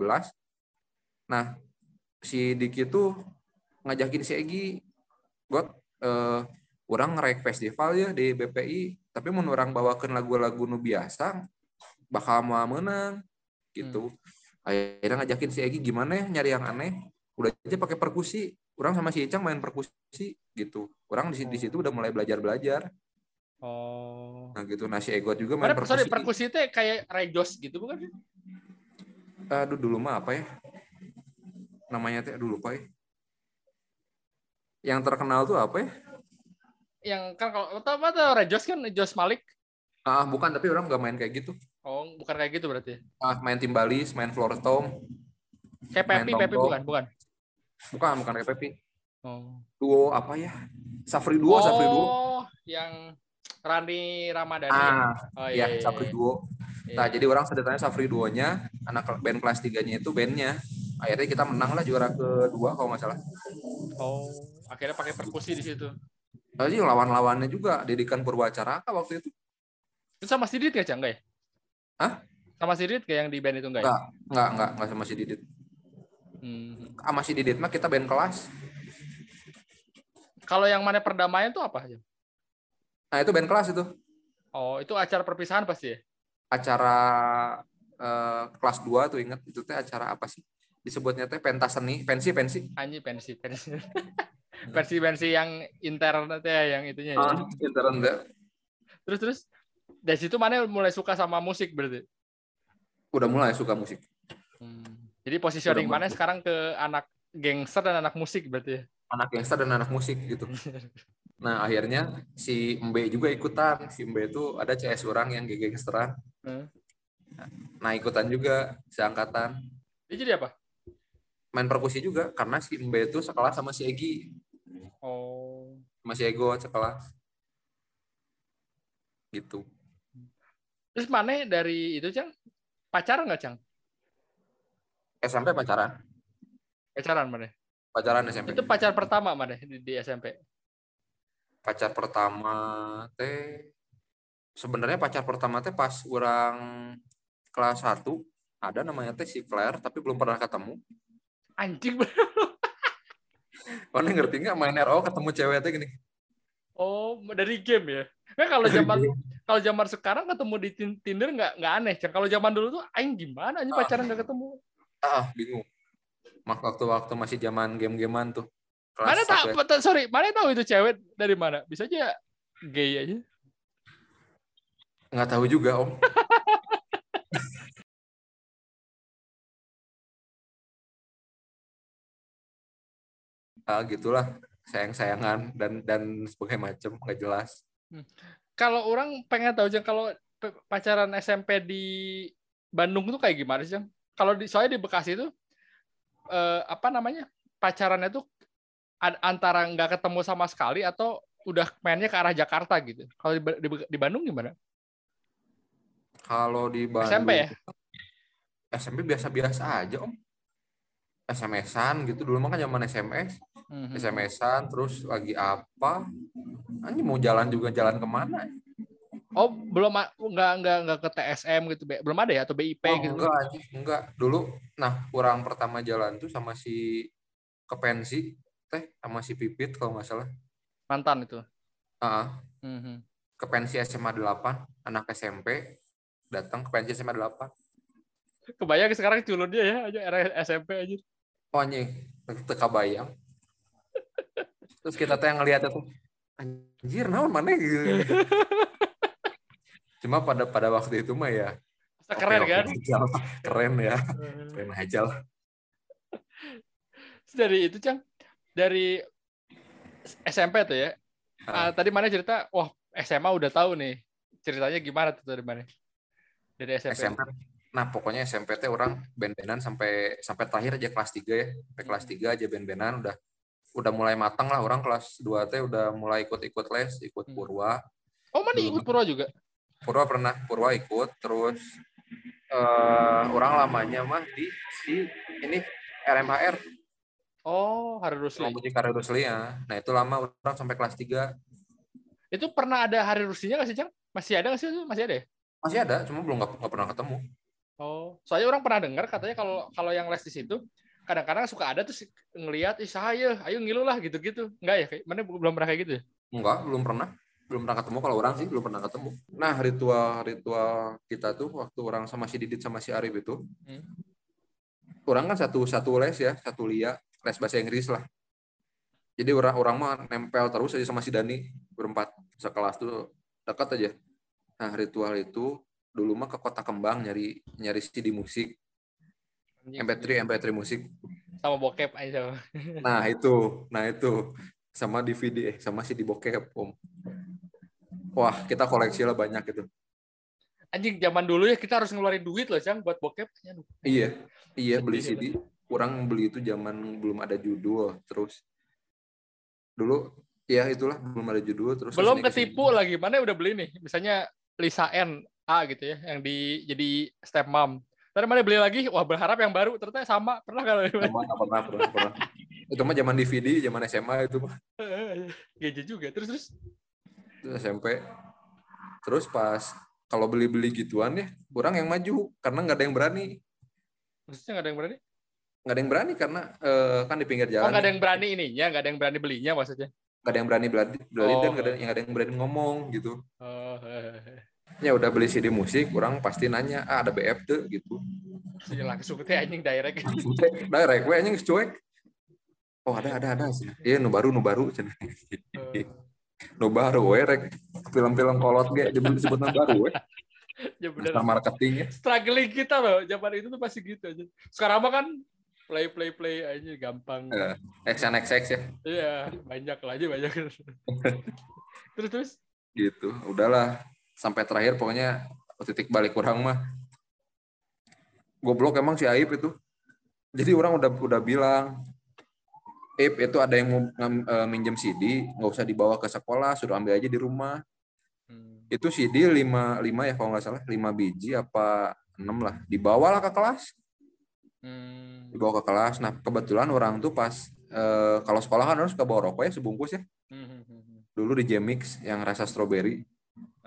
nah si Diki tuh ngajakin si Egi got eh, orang ngerek festival ya di BPI tapi mun orang bawakan lagu-lagu nu biasa bakal mau menang gitu akhirnya ngajakin si Egi gimana ya nyari yang aneh. Udah aja pakai perkusi. Orang sama si Icang main perkusi gitu. Orang di, di situ udah mulai belajar belajar. Oh. nah gitu. Nah si Egot juga main Mana perkusi sorry, perkusi. itu kayak Rejos gitu bukan? sih? aduh dulu mah apa ya namanya teh aduh lupa ya yang terkenal tuh apa ya Yang kan kalau tahu apa tuh Rejos kan Jos Malik. ah bukan tapi orang nggak main kayak gitu Oh, bukan kayak gitu berarti. ah main timbalis main floor tom Kayak Main Pepi, Pepi tombol. bukan, bukan. bukan bukan kayak Pepi Oh. duo apa ya Safri duo Safri duo Oh, yang Rani Ramadhani. ah oh ya iya. Safri duo Iya. nah jadi orang sedetannya Safri duonya anak band kelas tiganya itu bandnya akhirnya kita menang lah juara kedua kalau nggak salah Oh, akhirnya pakai perkusi di situ. Tadi lawan-lawannya juga Didikan Purwacaraka waktu itu Itu sama Sidit nggak, Cang? Nggak ya? Hah? Sama Sidit kayak yang di band itu enggak ya? Enggak, enggak, enggak, enggak sama si Didit. Hmm. Sama si Didit mah kita band kelas. Kalau yang mana perdamaian itu apa aja? Nah itu band kelas itu. Oh, itu acara perpisahan pasti ya? acara eh, kelas 2 tuh inget itu teh acara apa sih disebutnya teh pentas seni pensi pensi Anjing pensi pensi. *laughs* pensi pensi yang intern teh ya, yang itunya ya. ah, intern teh. Terus terus dari situ mana mulai suka sama musik berarti. udah mulai suka musik Hmm. Jadi positioning mana sekarang ke anak gangster dan anak musik berarti ya. anak gangster dan anak musik gitu *laughs* nah akhirnya si Mbe juga ikutan si Mbe itu ada CS orang yang gangsteran Hmm. nah ikutan juga seangkatan Dia jadi apa? Main perkusi juga karena si Mbe itu sekelas sama si Egi Oh. sama si Ego sekelas gitu Terus mana dari itu Cang pacaran nggak Cang? SMP pacaran Pacaran mana? pacaran SMP Itu pacar pertama mana di, di SMP? pacar pertama teh sebenarnya pacar pertama teh pas orang kelas 1 ada namanya teh si Claire tapi belum pernah ketemu Anjing. Mana *laughs* ngerti nggak main RO ketemu cewek teh gini Oh, dari game ya. Nah, kalau zaman kalau zaman sekarang ketemu di Tin- Tinder nggak nggak aneh. Kalau zaman dulu tuh aing gimana aja Ah. pacaran nggak ketemu. ah bingung mak waktu waktu masih zaman game-gamean tuh Mana tahu ya. sorry, mana tahu itu cewek dari mana? Bisa aja gay aja. nggak tahu juga om *laughs* ah gitulah sayang-sayangan dan dan sebagainya macem nggak jelas Kalau orang pengen tahu Cang kalau pacaran SMP di Bandung tuh kayak gimana sih? Kalau di soalnya di Bekasi itu eh, apa namanya? Pacarannya tuh antara nggak ketemu sama sekali atau udah mainnya ke arah Jakarta gitu. Kalau di, di, di Bandung gimana? kalau di Bandung SMP ya? SMP biasa-biasa aja om SMS-an gitu dulu mah kan zaman SMS Mhm. SMS-an terus lagi apa anjing mau jalan juga jalan ke mana Oh, belum a- nggak nggak nggak ke TSM gitu, Be- belum ada ya atau BIP oh, gitu. enggak anjing enggak dulu nah kurang pertama jalan tuh sama si ke pensi teh sama si Pipit kalau nggak salah Mantan itu. Ah, Mhm. ke pensi SMA 8 anak SMP datang ke pensi SMA 8 Kebayang sekarang culunnya ya aja era SMP aja. Oh anjing teka bayang terus kita teh ngeliat itu anjir naon mana gitu cuma pada pada waktu itu mah ya Masa keren oke-oke kan? aja lah. keren ya keren aja lah dari itu Cang, dari SMP tuh ya. Ah. Ah, tadi mana cerita, wah SMA udah tahu nih. Ceritanya gimana tuh dari mana? Dari SMP. SMP nah pokoknya SMP teh orang band-bandan sampai sampai terakhir aja kelas 3 ya sampai kelas 3 aja band-bandan udah udah mulai matang lah orang kelas 2 teh udah mulai ikut-ikut les ikut Hmm. Purwa Oh, mana ikut Purwa juga? Purwa pernah Purwa ikut terus eh orang lamanya mah di si ini RMHR Oh, Hari Rusli. Musik Karya Rusli ya. Nah itu lama orang sampai kelas 3 Itu pernah ada Hari Ruslinya nggak sih, Cang? Masih ada nggak sih? Masih ada ya? masih ada cuma belum nggak pernah ketemu Oh, soalnya orang pernah dengar katanya kalau kalau yang les di situ kadang-kadang suka ada tuh ngelihat ih saya ayo ngilu lah gitu-gitu. Enggak ya? Mana belum pernah kayak gitu ya? enggak belum pernah belum pernah ketemu kalau orang sih belum pernah ketemu nah ritual ritual kita tuh waktu orang sama si Didit sama si Arif itu Hmm. orang kan satu satu les ya satu lia les bahasa Inggris lah jadi orang orang mah nempel terus aja sama si Dani berempat sekelas tuh dekat aja nah ritual itu dulu mah ke kota kembang nyari nyari CD musik. MP3 MP3 musik. Sama bokep aja. nah itu. Nah itu. Sama DVD eh sama CD bokep om. Wah kita koleksi lah banyak gitu. Anjing zaman dulu ya kita harus ngeluarin duit loh, Cang, buat bokep. Iya. Iya beli Sedih, CD kurang beli itu zaman belum ada judul terus. Dulu ya itulah belum ada judul terus Belum ketipu lagi. Mana udah beli nih? Misalnya Lisa N A gitu ya, yang di jadi stepmom. Tadi mana beli lagi? Wah berharap yang baru ternyata sama. Pernah kalau Sama, pernah, pernah, pernah. itu mah zaman DVD zaman SMA itu mah *laughs* Gadget juga. Terus terus SMP terus pas kalau beli-beli gituan ya kurang yang maju karena nggak ada yang berani maksudnya nggak ada yang berani? nggak ada yang berani karena eh, kan di pinggir Oh jalan nggak ada yang berani ininya, nggak ada yang berani belinya maksudnya. nggak ada yang berani beli, beli Oh. dan nggak ada yang ada yang berani ngomong gitu Oh, ya udah beli CD musik orang pasti nanya ah ada BF tuh gitu. Jadi langsung teh anjing direct. direct. We anjing cuek. Oh ada ada ada. Sih iya nu baru nu baru. Cenah Eh, nu baru we rek. Film-film kolot ge disebut disebut nu baru we ya bener. Master marketing ya. Struggling kita loh, zaman itu tuh pasti gitu aja. Sekarang mah kan play play play aja gampang. Eh, XNXX ya Iya, banyak lah aja banyak. *laughs* terus terus? Gitu. Udahlah sampai terakhir pokoknya titik balik orang mah. Goblok emang si Aib itu. Jadi orang udah udah bilang Aib itu ada yang mau eh, minjem CD nggak usah dibawa ke sekolah suruh ambil aja di rumah. Hmm. itu CD 5 lima ya kalau nggak salah 5 biji apa 6 lah. Dibawalah ke kelas. Hmm. dibawa ke kelas. Nah kebetulan orang tuh pas eh, kalau sekolah kan harus ke bawa rokok ya sebungkus ya. Hmm, hmm, hmm, hmm. dulu di Jemix yang rasa stroberi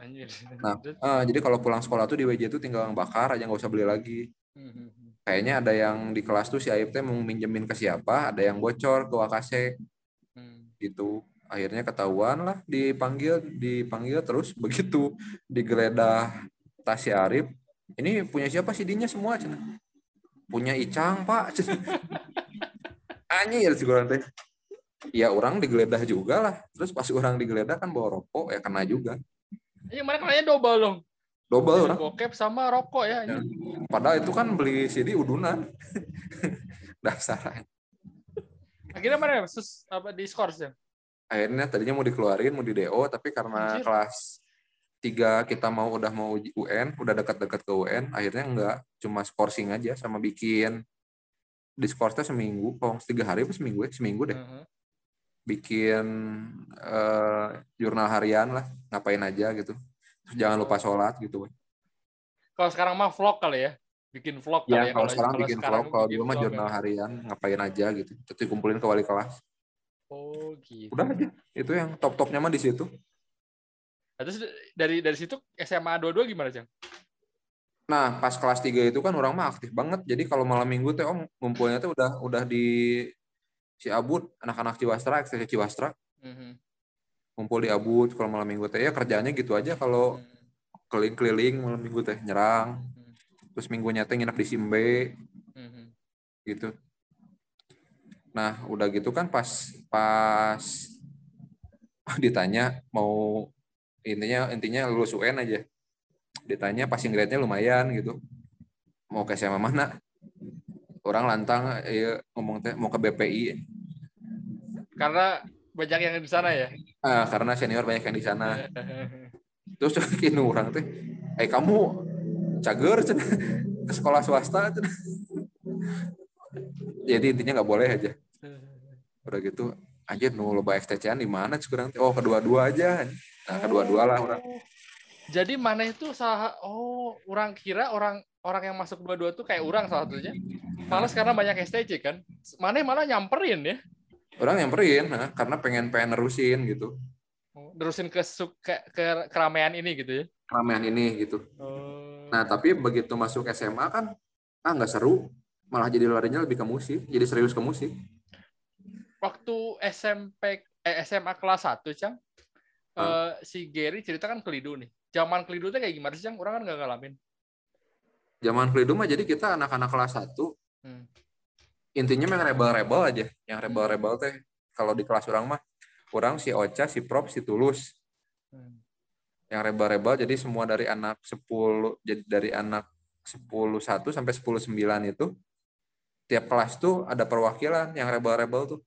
Anjir. Nah? *laughs* Ah, jadi kalau pulang sekolah tuh di WJ tuh tinggal bakar aja nggak usah beli lagi. Hmm, hmm, hmm. Kayaknya ada yang di kelas tuh si Aib teh mau minjemin ke siapa, ada yang bocor ke Wakase Hmm. gitu. Akhirnya ketahuan lah, dipanggil, dipanggil terus *laughs* begitu digeledah tas si Arif. Ini punya siapa sih dinya semua cenah. Punya Icang, Pak. *laughs* Anjir si kurang teh. Ya orang digeledah juga lah. Terus pas orang digeledah kan bawa rokok ya kena juga. Anjing mana kenanya double dong. Double orang. Bokep sama rokok ya. anjing. Padahal itu kan beli CD udunan. *laughs* Dasar. Akhirnya mana sus apa di skors ya? Akhirnya tadinya mau dikeluarin, mau di DO, tapi karena Anjir. kelas 3 kita mau udah mau UN, udah dekat-dekat ke UN, akhirnya enggak cuma skorsing aja sama bikin di skorsnya seminggu, kalau tiga hari apa seminggu ya? Seminggu deh. Heeh. Bikin eh, jurnal harian lah, ngapain aja gitu. Terus jangan lupa sholat gitu. Kalau sekarang mah vlog kali ya. Bikin vlog Ya, kali ya. kalau sekarang bikin vlog, kalau dulu mah jurnal ya. harian, ngapain aja gitu. Terus dikumpulin ke wali kelas. Oh gitu. Udah aja. Itu yang top-topnya mah di situ. Nah, terus dari dari situ SMA 22 gimana, Cang? Nah, pas kelas 3 itu kan orang mah aktif banget. Jadi kalau malam minggu teh om ngumpulnya tuh udah udah di si Abud, anak-anak Ciwastra, ekstensi Ciwastra, Mhm. ngumpul di Abud kalau malam minggu teh ya kerjanya gitu aja kalau keliling-keliling malam minggu teh nyerang. Terus minggunya teh nginep di Simbe Mhm. gitu. Nah, udah gitu kan pas pas *laughs* ditanya mau intinya intinya lulus UN aja. Ditanya passing grade-nya lumayan gitu. Mau ke SMA mana? Orang lantang ya, ngomong teh mau ke BPI. Karena banyak yang di sana ya. Ah, karena senior banyak yang di sana. *laughs* Terus kini orang teh, "Eh kamu cager cenah, ke sekolah swasta cenah." Jadi intinya nggak boleh aja. Udah gitu, anjir nu loba XTC-an di mana sekarang? Oh, kedua-dua aja. Nah, kedua-dua lah orang. Jadi mana itu salah oh, orang kira orang orang yang masuk dua-dua tuh kayak orang salah satunya. Malah karena banyak STC kan. Mana malah nyamperin ya. Orang nyamperin, nah, karena pengen pengen nerusin gitu. Oh, Terusin ke, ke, ke keramaian ini gitu ya. Ramean ini gitu. Oh. Nah, tapi begitu masuk SMA kan ah nggak seru, malah jadi larinya lebih ke musik, jadi serius ke musik. waktu SMP eh, SMA kelas 1, Cang. Hmm. eh, si Gary cerita kan kelidu nih. Zaman kelidu tuh kayak gimana sih, Cang? Orang kan nggak ngalamin. Zaman Kelidu mah jadi kita anak-anak kelas 1 Hmm. intinya yang rebel-rebel aja. Yang rebel-rebel teh kalau di kelas orang mah orang si Ocha, si Prop, si Tulus. Hmm. Yang rebel-rebel jadi semua dari anak 10 jadi dari anak 10 1 sampai 10 9 itu tiap kelas tuh ada perwakilan yang rebel-rebel tuh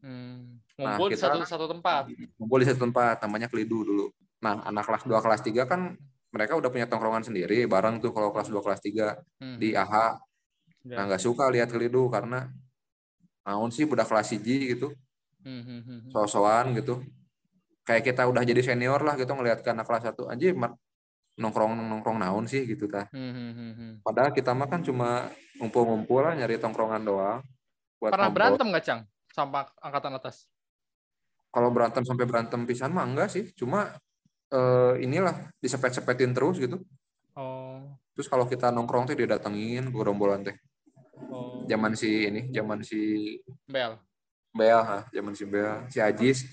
Hmm. Nah, Ngumpul di kita- satu satu tempat. ngumpul di satu tempat namanya Kelidu dulu. Nah, anak kelas 2 kelas 3 kan mereka udah punya tongkrongan sendiri bareng tuh kalau kelas 2 kelas 3 Hmm. di AHA. Ya. Nah, nggak suka lihat Kelidu karena naon sih budak kelas hiji gitu, Hmm, hmm, hmm, hmm. so-soan gitu. Kayak kita udah jadi senior lah gitu ngelihat ke anak kelas 1 anjir nongkrong nongkrong naon sih gitu tah. Hmm, hmm, hmm, hmm. Padahal kita mah kan cuma ngumpul-ngumpul lah nyari tongkrongan doang. Buat Pernah berantem nggak, Cang? Sama angkatan atas? Kalau berantem sampai berantem pisan mah enggak sih, cuma eh, inilah disepet-sepetin terus gitu. Oh. Terus kalau kita nongkrong teh didatengin ke gerombolan teh. oh. Zaman si ini, zaman si Bel. Bel, ha, zaman si Bel, si Ajis.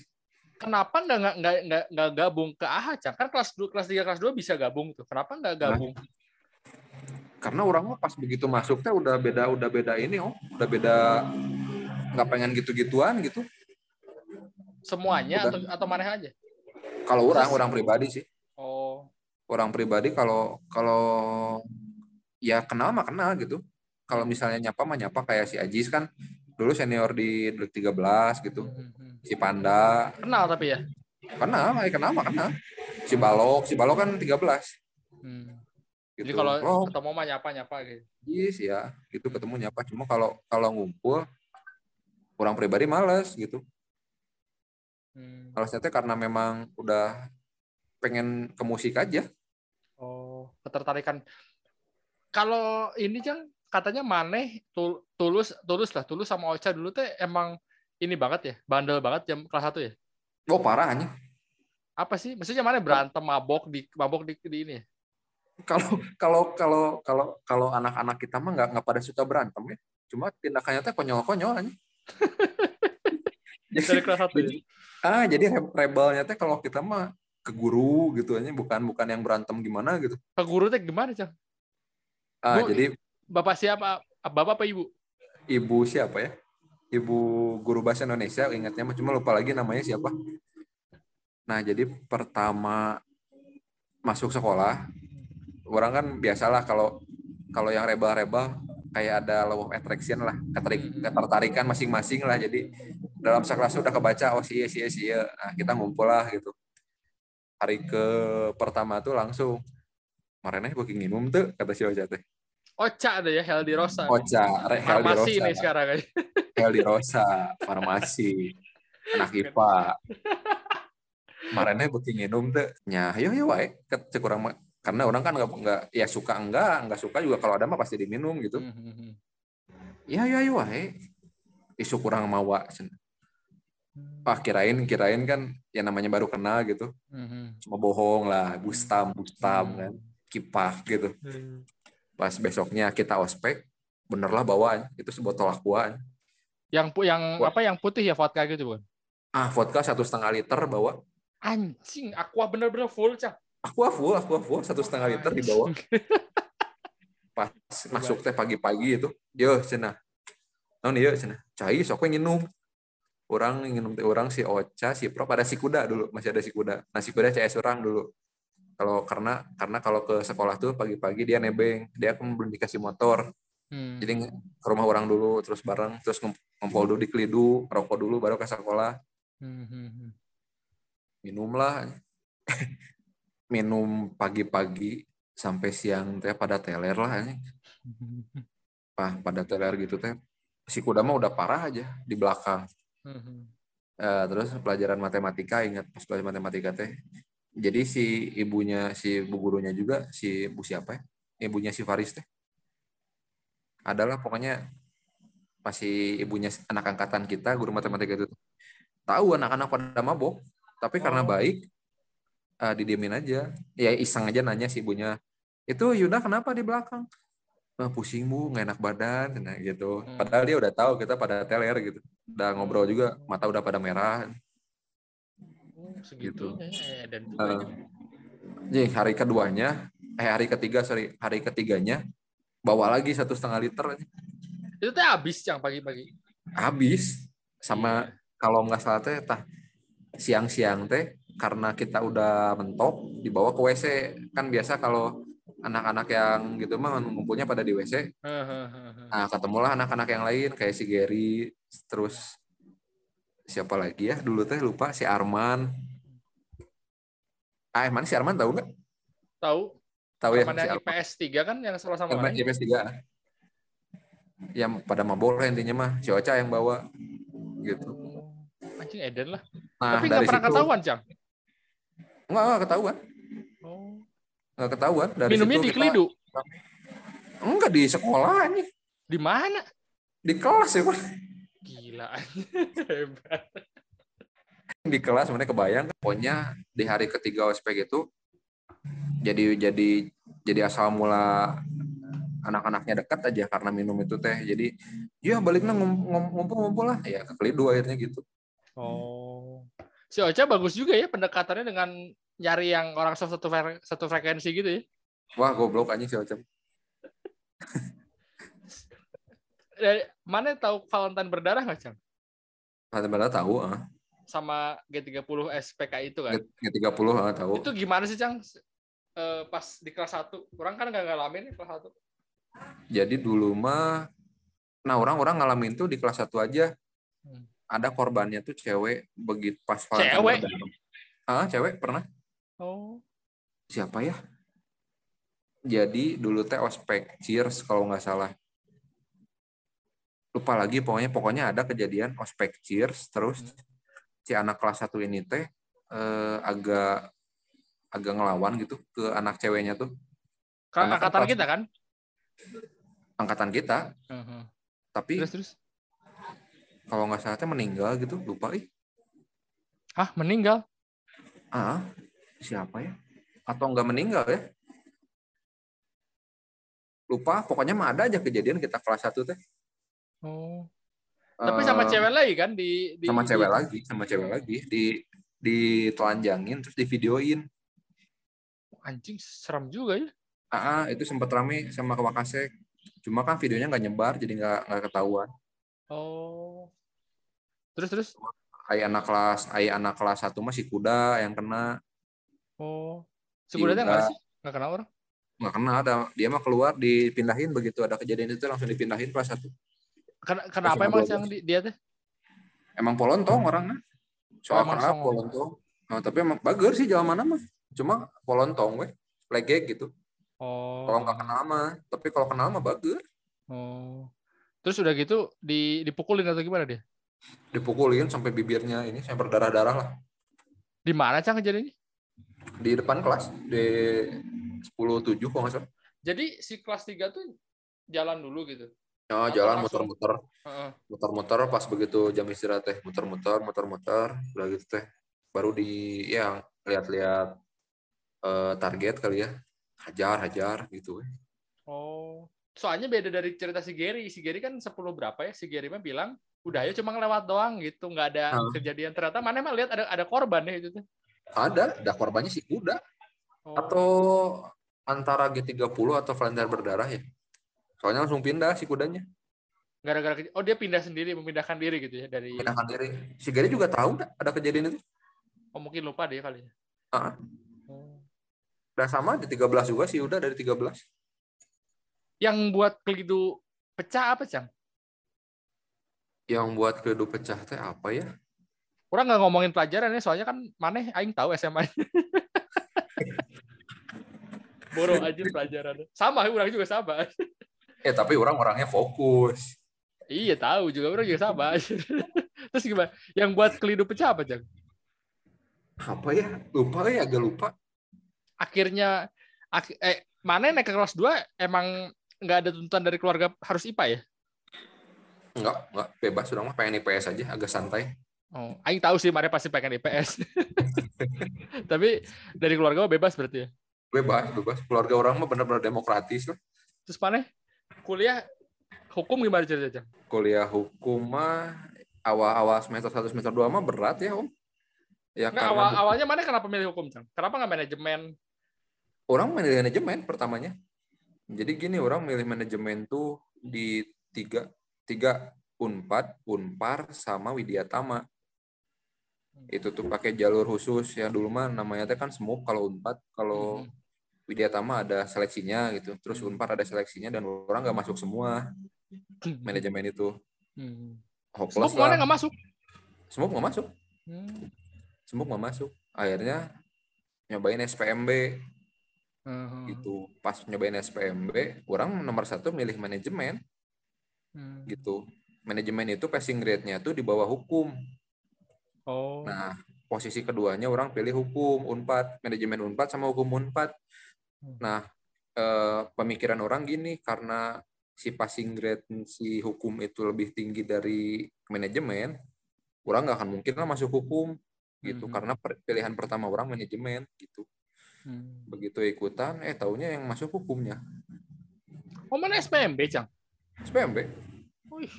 kenapa nggak nggak nggak nggak gabung ke AH Cang? kan kelas dua kelas tiga kelas dua bisa gabung tuh kenapa nggak gabung karena orang mah pas begitu masuk teh udah beda udah beda ini oh udah beda nggak pengen gitu-gituan gitu semuanya Udah. atau atau mana aja kalau orang orang pribadi sih. Oh. Orang pribadi kalau kalau ya kenal mah kenal gitu. Kalau misalnya nyapa mah nyapa kayak si Ajis kan dulu senior di Dut 13 gitu. Hmm. si Panda. Kenal tapi ya? Kenal eh, kenal mah kenal. Si Balok si Balok kan 13 Hmm. gitu. jadi kalau oh. ketemu mah nyapa nyapa gitu. Yes ya. Gitu ketemu nyapa. Cuma kalau kalau ngumpul orang pribadi males gitu Hmm. Malesnya teh karena memang udah pengen ke musik aja. Oh ketertarikan. Kalau ini Cang katanya Maneh tul- tulus tulus lah tulus sama Ocha dulu teh emang ini banget ya bandel banget jam kelas satu ya? Oh parah anjing. Apa sih? Maksudnya mana berantem mabok di mabok di, di ini ya? kalau kalau kalau kalau kalau anak-anak kita mah nggak nggak pada suka berantem ya. Cuma tindakannya teh konyol-konyol aja *laughs* dari kelas satu ya? ah jadi re- rebelnya teh kalau kita mah ke guru gitu aja bukan bukan yang berantem gimana gitu. Ke guru teh gimana cang? Ah Bu, jadi bapak siapa? Bapak apa ibu? Ibu siapa ya? Ibu guru bahasa Indonesia ingatnya mah cuma lupa lagi namanya siapa. Nah jadi pertama masuk sekolah orang kan biasalah kalau kalau yang rebel-rebel kayak ada law of attraction lah keterik, ketertarikan masing-masing lah. Jadi dalam sekelas udah kebaca oh sih sih sih nah kita ngumpul lah gitu. Hari ke pertama tuh langsung Marene booking minum tuh kata si Ocha teh Ocha ada ya Heldi Rosa. Ocha Heldi farmasi Rosa. ini sekarang kan *laughs* Heldi Rosa farmasi. Anak IPA *laughs* Marene booking minum tuh nya yo yo wae karena orang kan nggak nggak ya suka enggak nggak suka juga kalau ada mah pasti diminum gitu. Hmm, ya ya ya wae. Isu kurang mawa ah kirain kirain kan ya namanya baru kenal gitu. Hmm, cuma bohong lah bustam bustam kan kipak gitu. Pas besoknya kita ospek bener lah bawaan itu sebotol aqua. Yang yang Wah. apa yang putih ya vodka gitu bukan ah vodka satu setengah liter bawa. Anjing aqua bener-bener full cang aqua full aqua full satu setengah liter dibawa pas masuk teh pagi-pagi itu yo cenah non iya cenah cai sok nginum. Orang nginum teh orang si Ocha si Pro pada si kuda dulu masih ada si kuda. Nah si kuda CS orang dulu. Kalau karena karena kalau ke sekolah tuh pagi-pagi dia nebeng dia kan belum dikasih motor. Hmm. jadi ke rumah orang dulu terus bareng terus ngumpul dulu di kelidu rokok dulu baru ke sekolah. Hmm, hmm, hmm. minum lah *laughs* minum pagi-pagi sampai siang teh pada teler lah. *laughs* Pah, pada teler gitu teh. Si kuda mah udah parah aja di belakang. Eh, terus pelajaran matematika ingat pas pelajaran matematika teh. Jadi si ibunya si bu gurunya juga si bu siapa ya? Ibunya si Faris teh. Adalah pokoknya masih ibunya anak angkatan kita guru matematika itu tahu anak-anak pada mabok tapi karena Oh. baik eh, didiemin aja. Ya iseng aja nanya si ibunya itu Yuda kenapa di belakang? "Ah, pusing bu nggak enak badan nah, gitu. Hmm. padahal dia udah tahu kita pada teler gitu. Udah ngobrol juga mata udah pada merah. Oh, segitunya ya, dan juga Eh, ya. Jadi hari keduanya, eh hari ketiga sorry, hari ketiganya bawa lagi satu setengah liter itu teh habis cang pagi-pagi? Habis. Sama Iya. kalau nggak salah teh tah siang-siang teh karena kita udah mentok dibawa ke WC kan biasa kalau anak-anak yang gitu mah ngumpulnya pada di WC nah ketemulah anak-anak yang lain kayak si Gary terus siapa lagi ya? Dulu teh lupa si Arman. Ah mana si Arman tahu nggak? Tahu. Tahu ya si IPS 3 kan yang sama sama Arman IPS 3 yang pada mabok lah intinya mah si Ocha yang bawa gitu. Oh, anjing Eden lah. Nah tapi nggak pernah situ ketahuan cang nggak nggak ketahuan. Oh. nggak ketahuan. Dari minumnya situ di kita- kelidu? Enggak di sekolah nih di mana? Di kelas ya Pak. gila hebat. Di kelas mana kebayang. Pokoknya di hari ketiga ospek itu jadi jadi jadi asal mula anak-anaknya dekat aja karena minum itu teh. Jadi ya baliknya ngum- ngum- ngumpul-ngumpul lah. Ya ke kelidu akhirnya gitu. Oh Si Ocha bagus juga ya pendekatannya dengan nyari yang orang satu satu frekuensi gitu ya. Wah, goblok aja si Ocha. *laughs* mana tahu Valentine berdarah nggak, Cang? Valentine berdarah tahu, ah. Sama G30 SPK itu kan? G30 ah, tahu. Itu gimana sih, Cang? E, pas di kelas 1. Orang kan nggak ngalamin nih kelas 1. Jadi dulu mah nah orang-orang ngalamin tuh di kelas 1 aja. Hmm. Ada korbannya tuh cewek begitu pas Valentine Cewek? Ah, cewek pernah. Oh. Siapa ya? Jadi dulu teh ospek cheers kalau nggak salah lupa lagi pokoknya pokoknya ada kejadian ospek cheers terus si anak kelas satu ini teh eh, agak agak ngelawan gitu ke anak ceweknya tuh kan angkatan kita kan angkatan kita uh-huh. tapi terus, terus? Kalau nggak salah meninggal gitu lupa ih ah meninggal ah siapa ya atau nggak meninggal ya lupa pokoknya mah ada aja kejadian kita kelas satu teh Oh. Tapi sama cewek lagi kan di, di sama cewek di, lagi, sama cewek lagi di ditelanjangin terus di videoin. Anjing serem juga ya. Ah, itu sempat rame sama Wakasek. Cuma kan videonya nggak nyebar jadi nggak nggak ketahuan. Oh. Terus terus? Ayah anak kelas, ayah anak kelas satu masih kuda yang kena. Oh. Sekudanya nggak sih? Nggak kena orang? Nggak kena ada. Dia mah keluar dipindahin begitu ada kejadian itu langsung dipindahin kelas satu. Kenapa emang yang dia tuh? Emang Polontong orangnya. Soal kenapa Polontong. Nah, tapi emang bagus sih jalan mana mah. Cuma Polontong weh. Lege gitu. Oh. Kalau nggak kenal mah, tapi kalau kenal mah bagus. Oh. Terus udah gitu di, dipukulin atau gimana dia? Dipukulin sampai bibirnya ini sampai berdarah-darah lah. Di mana cang kejadiannya? Di depan kelas di 10 7 kalau nggak salah. Jadi si kelas 3 tuh jalan dulu gitu. Oh, jalan muter-muter. Muter-muter pas begitu jam istirahat teh, muter-muter, muter-muter, udah gitu teh. Baru di ya lihat-lihat uh, target kali ya. Hajar, hajar gitu. Oh. Soalnya beda dari cerita si Gary. Si Gary kan 10 berapa ya? Si Gary mah bilang, udah ya cuma lewat doang gitu, nggak ada hmm. kejadian. Ternyata mana mah lihat ada ada korban ya itu teh. Ada, ada korbannya sih kuda. Oh. Atau antara G30 atau Valentine berdarah ya. Soalnya langsung pindah si kudanya. Gara-gara oh dia pindah sendiri, memindahkan diri gitu ya dari Pindahkan diri. Si Gary juga tahu ada kejadian itu? Oh mungkin lupa dia kali ya. Uh oh. Udah sama di 13 juga sih udah dari 13. Yang buat kelidu pecah apa, Cang? Yang buat kelidu pecah teh apa ya? Orang nggak ngomongin pelajaran ya, soalnya kan mana aing tahu SMA. *laughs* Boro aja pelajaran. Sama, orang juga sama. Eh tapi orang orangnya fokus. Iya tahu juga orang juga sama. Terus gimana? Yang buat kelidu pecah apa Jang? Apa ya? Lupa ya, agak lupa. Akhirnya ak eh mana naik ke kelas 2 emang nggak ada tuntutan dari keluarga harus IPA ya? Enggak, enggak bebas sudah mah pengen IPS aja, agak santai. Oh, aing tahu sih mana pasti pengen IPS. *laughs* Tapi dari keluarga bebas berarti ya? Bebas, bebas. Keluarga orang mah benar-benar demokratis lah. Terus mana? kuliah hukum gimana ceritanya? Kuliah hukum mah awal-awal semester 1 semester 2 mah berat ya, Om. Ya nah, awal awalnya mana kenapa milih hukum, Cang? Kenapa nggak manajemen? Orang milih manajemen pertamanya. Jadi gini, orang milih manajemen tuh di tiga tiga Unpad, Unpar, sama Widyatama. Itu tuh pakai jalur khusus yang dulu mah namanya teh kan SMUP kalau Unpad, kalau hmm Widyatama ada seleksinya gitu terus hmm. Unpar ada seleksinya dan orang nggak masuk semua hmm. manajemen itu hmm. hopeless lah nggak masuk semua nggak masuk hmm. semua nggak masuk akhirnya nyobain SPMB hmm. gitu pas nyobain SPMB orang nomor satu milih manajemen hmm. gitu manajemen itu passing grade-nya tuh di bawah hukum oh nah posisi keduanya orang pilih hukum unpad manajemen unpad sama hukum unpad Nah, eh, pemikiran orang gini karena si passing grade si hukum itu lebih tinggi dari manajemen, orang nggak akan mungkin lah masuk hukum gitu hmm. karena pilihan pertama orang manajemen gitu. Hmm. Begitu ikutan, eh taunya yang masuk hukumnya. Oh mana SPMB, Cang? SPMB. Wih,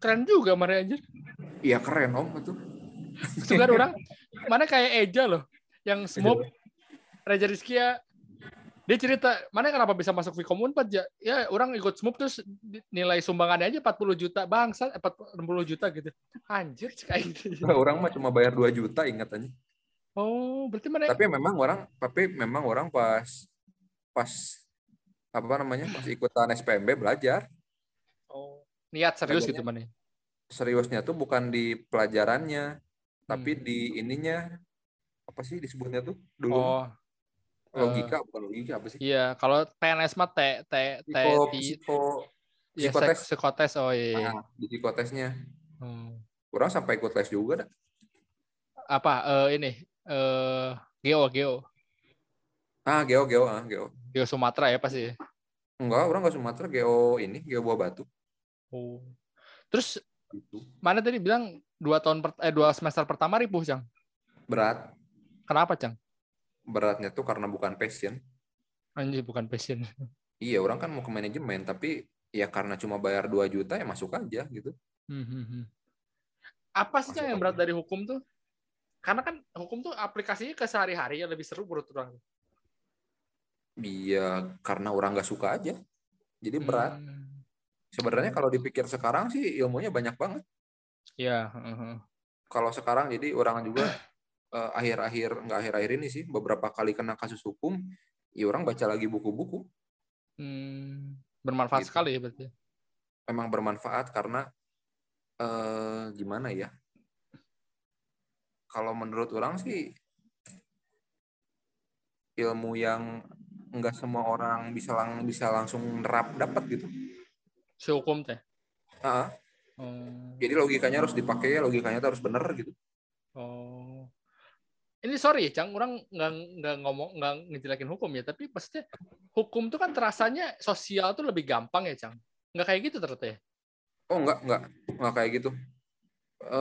keren juga Mari anjir. Iya keren om itu. Itu kan orang. Mana kayak Eja loh, yang smoke Reja Rizkia dia cerita mana kenapa bisa masuk Vcom Unpad ya ya orang ikut smoke terus nilai sumbangannya aja 40 juta bangsa 40 juta gitu. Anjir kayak gitu orang mah cuma bayar 2 juta ingat aja. Oh berarti mana? Tapi memang orang tapi memang orang pas pas apa namanya pas ikutan SPMB belajar niat serius gitu mana seriusnya tuh bukan di pelajarannya tapi hmm. di ininya apa sih disebutnya tuh dulu oh logika uh, bukan logika apa sih? Iya, kalau PNS mah T T T psiko, iya, psikotes. psikotes oh iya. Nah, di psikotesnya. Hmm. Kurang sampai ikut tes juga dah. Apa uh, ini uh, geo geo. Ah, geo geo ah, geo. Geo Sumatera ya pasti. Enggak, orang enggak Sumatera, geo ini, geo buah batu. Oh. Terus itu. mana tadi bilang dua tahun per, eh dua semester pertama ribu, Cang? Berat. Kenapa, Cang? beratnya tuh karena bukan passion. Anjir, bukan passion. *laughs* Iya, orang kan mau ke manajemen, tapi ya karena cuma bayar 2 juta ya masuk aja gitu. Hmm, hmm, hmm. Apa sih yang berat dari hukum tuh? Karena kan hukum tuh aplikasinya ke sehari-hari ya lebih seru menurut orang. Iya, karena orang nggak suka aja. Jadi berat. Hmm. Sebenarnya kalau dipikir sekarang sih ilmunya banyak banget. Iya. Uh -huh. Kalau sekarang jadi orang juga Eh, akhir-akhir uh, nggak akhir-akhir ini sih beberapa kali kena kasus hukum ya orang baca lagi buku-buku hmm, bermanfaat gitu. sekali ya berarti memang bermanfaat karena uh, gimana ya kalau menurut orang sih ilmu yang nggak semua orang bisa lang bisa langsung nerap dapat gitu si hukum teh uh, hmm. jadi logikanya harus dipakai logikanya harus benar gitu oh ini sorry ya, Cang, orang nggak nggak ngomong nggak ngejelekin hukum ya, tapi maksudnya hukum tuh kan terasanya sosial tuh lebih gampang ya, Cang. Nggak kayak gitu ternyata ya? Oh, nggak nggak nggak kayak gitu. E,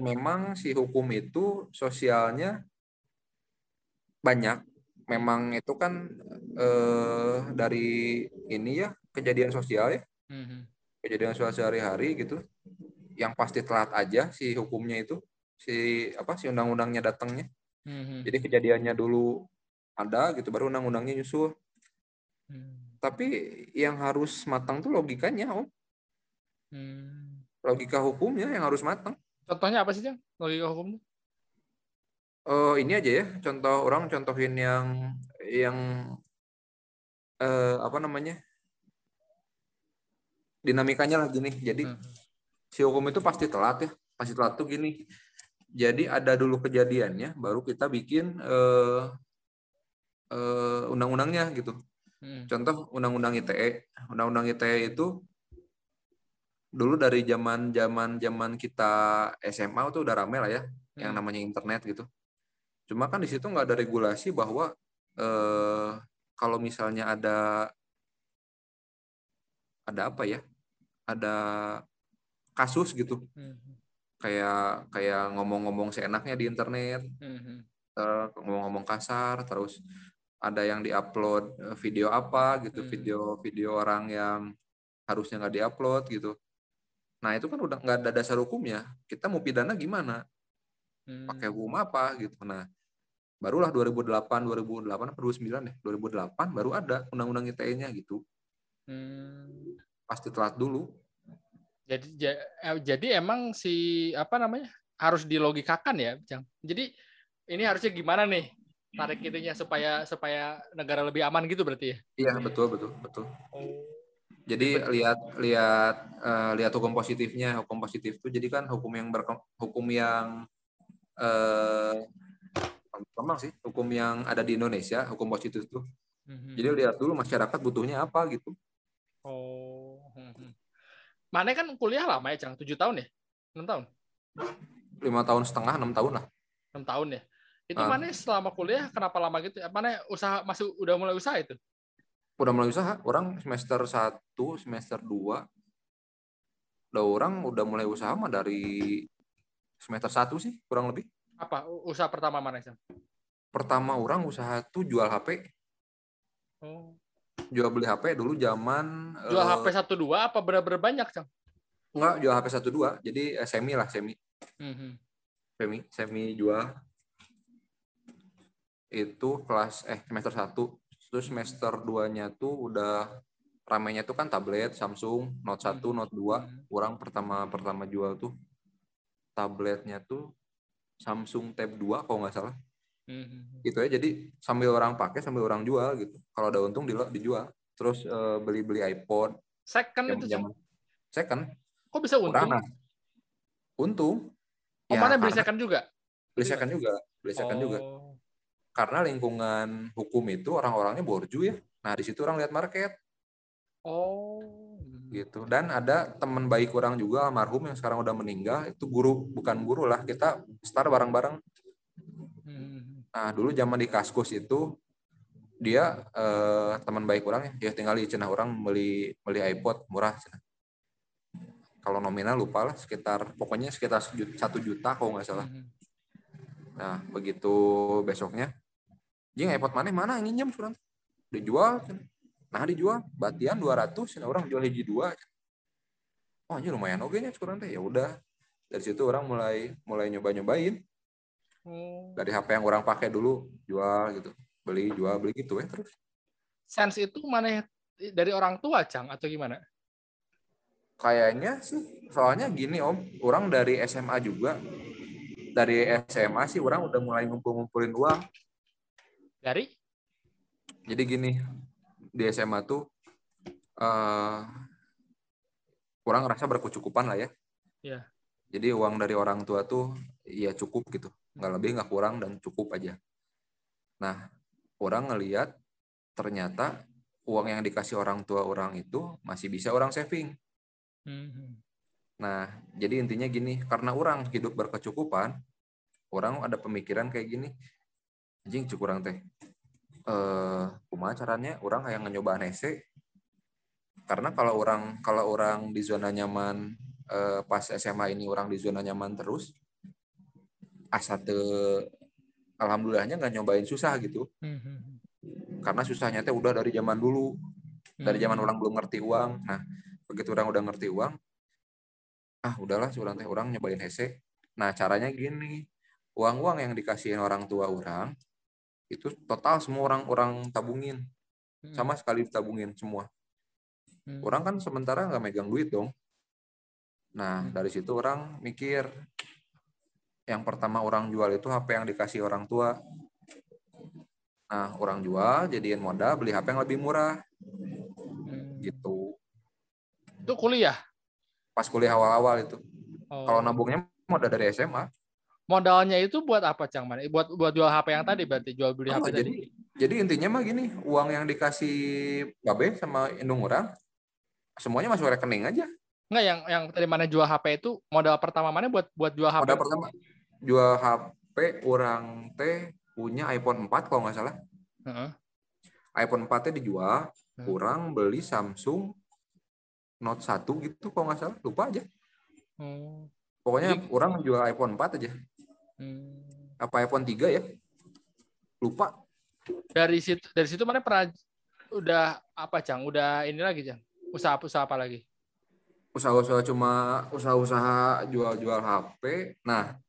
memang si hukum itu sosialnya banyak. Memang itu kan e, dari ini ya kejadian sosial ya, mm-hmm. kejadian sosial sehari-hari gitu. Yang pasti telat aja si hukumnya itu, si apa si undang-undangnya datangnya Hmm. Jadi kejadiannya dulu ada gitu baru undang-undangnya nyusul. Hmm. Tapi yang harus matang tuh logikanya, Om. Hmm. Logika hukumnya yang harus matang. Contohnya apa sih, Jang? Logika hukumnya? Oh, ini aja ya. Contoh orang contohin yang yang eh, apa namanya? Dinamikanya lah gini. Jadi hmm. si hukum itu pasti telat ya. Pasti telat tuh gini jadi ada dulu kejadiannya, baru kita bikin uh, uh, undang-undangnya gitu. Hmm. Contoh undang-undang ITE. Undang-undang ITE itu dulu dari zaman zaman zaman kita SMA itu udah rame lah ya, hmm. yang namanya internet gitu. Cuma kan di situ nggak ada regulasi bahwa eh, kalau misalnya ada ada apa ya, ada kasus gitu. Hmm. Kayak kayak ngomong-ngomong seenaknya di internet. Mm-hmm. uh, ngomong-ngomong kasar terus ada yang diupload eh, video apa gitu mm. video video orang yang harusnya nggak diupload gitu. Nah itu kan udah nggak ada dasar hukumnya. Kita mau pidana gimana? Pakai hukum apa gitu. Nah barulah 2008 2008 atau 2009 deh. 2008 baru ada undang-undang ITE-nya gitu. Pasti telat dulu jadi eh, jadi emang si apa namanya harus dilogikakan ya, Jang. Jadi ini harusnya gimana nih tarik itunya supaya supaya negara lebih aman gitu berarti ya? Iya betul betul betul. Oh. Jadi lihat lihat uh, lihat hukum positifnya hukum positif itu jadi kan hukum yang ber hukum yang uh, memang sih hukum yang ada di Indonesia hukum positif itu. Mm-hmm. Jadi lihat dulu masyarakat butuhnya apa gitu. Oh. Mm-hmm. Mana kan kuliah lama ya, Cang? Tujuh tahun ya? Enam tahun? Lima tahun setengah, enam tahun lah. Enam tahun ya? Itu ah. mana selama kuliah kenapa lama gitu? Mana usaha masih udah mulai usaha itu? Udah mulai usaha. Orang semester satu, semester dua, udah orang udah mulai usaha mah dari semester satu sih kurang lebih. Apa usaha pertama mana sih? Pertama orang usaha tuh jual HP. Oh jual beli HP dulu zaman jual uh, HP satu dua apa benar-benar banyak cang enggak jual HP satu dua jadi uh, semi lah semi mm-hmm. semi semi jual itu kelas eh semester 1 terus semester 2-nya tuh udah ramenya tuh kan tablet Samsung Note 1, Hmm. Note 2. Orang pertama pertama jual tuh tabletnya tuh Samsung Tab 2 kalau nggak salah. Hmm. Gitu ya. Jadi sambil orang pakai sambil orang jual gitu. Kalau ada untung di- dijual. Terus eh, beli-beli iPod Second itu zaman second. Kok bisa untung? nah, untung. Oh, Ya, mana beli second juga? beli second juga, beli second juga. Oh. Karena lingkungan hukum itu orang-orangnya borju ya. Nah, di situ orang lihat market. Oh. gitu dan ada teman baik orang juga almarhum yang sekarang udah meninggal itu guru bukan guru lah kita start bareng-bareng Hmm. Nah dulu zaman di kaskus itu dia eh, teman baik orang ya, tinggal di cenah orang beli beli iPod murah cenah. kalau nominal lupa lah sekitar pokoknya sekitar satu juta kalau nggak salah. Hmm. nah begitu besoknya jing iPod mana? Mana? Nginjem surang dijual cenah. nah dijual. Batian 200 cenah orang jual hiji dua. Oh ini lumayan oke nya teh. Ya udah dari situ orang mulai mulai nyoba nyobain Oh. dari HP yang orang pakai dulu jual gitu beli jual beli gitu ya terus Sense itu mana dari orang tua, Cang, atau gimana? kayaknya sih soalnya gini om orang dari SMA juga dari SMA sih orang udah mulai ngumpul-ngumpulin uang Dari? jadi gini di SMA tuh eh orang ngerasa berkecukupan lah ya Iya. jadi uang dari orang tua tuh ya cukup gitu nggak lebih nggak kurang dan cukup aja nah orang ngelihat ternyata uang yang dikasih orang tua orang itu masih bisa orang saving Hmm. Nah, jadi intinya gini, karena orang hidup berkecukupan, orang ada pemikiran kayak gini, anjing cuk urang teh. Eh, kumaha caranya orang kayak nyoba hese. Karena kalau orang kalau orang di zona nyaman eh, pas SMA ini orang di zona nyaman terus, asa teu alhamdulillahnya nggak nyobain susah gitu. Hmm. Karena susahnya teh udah dari zaman dulu, dari zaman orang belum ngerti uang. Nah, begitu orang udah ngerti uang, ah udahlah orang teh orang nyobain hese. Nah, caranya gini, uang-uang yang dikasihin orang tua orang itu total semua orang orang tabungin, Hmm. sama sekali ditabungin semua. Hmm. Orang kan sementara nggak megang duit dong. Nah, Hmm. dari situ orang mikir, yang pertama orang jual itu HP yang dikasih orang tua. Nah, orang jual, jadiin modal, beli HP yang lebih murah, Hmm. gitu. Itu kuliah. Pas kuliah awal-awal itu. Oh. Kalau nabungnya modal dari SMA. modalnya itu buat apa, Cang? Mana? Buat buat jual HP yang tadi berarti jual beli Oh, HP jadi tadi. jadi intinya mah gini, uang yang dikasih Babe sama indung orang semuanya masuk rekening aja. Enggak yang yang dari mana jual HP itu modal pertama mana buat buat jual HP. Modal pertama jual HP orang teh punya iPhone 4 kalau nggak salah. Heeh. iPhone 4 teh dijual, Hmm. kurang beli Samsung Note 1 gitu kalau nggak salah, lupa aja. Hmm. Pokoknya Jadi- orang jual iPhone 4 aja. Hmm. Apa iPhone 3 ya? Lupa. Dari situ dari situ mana pernah udah apa, Cang? Udah ini lagi, Cang. Usaha-usaha apa lagi? usaha-usaha cuma usaha-usaha jual-jual HP. Nah,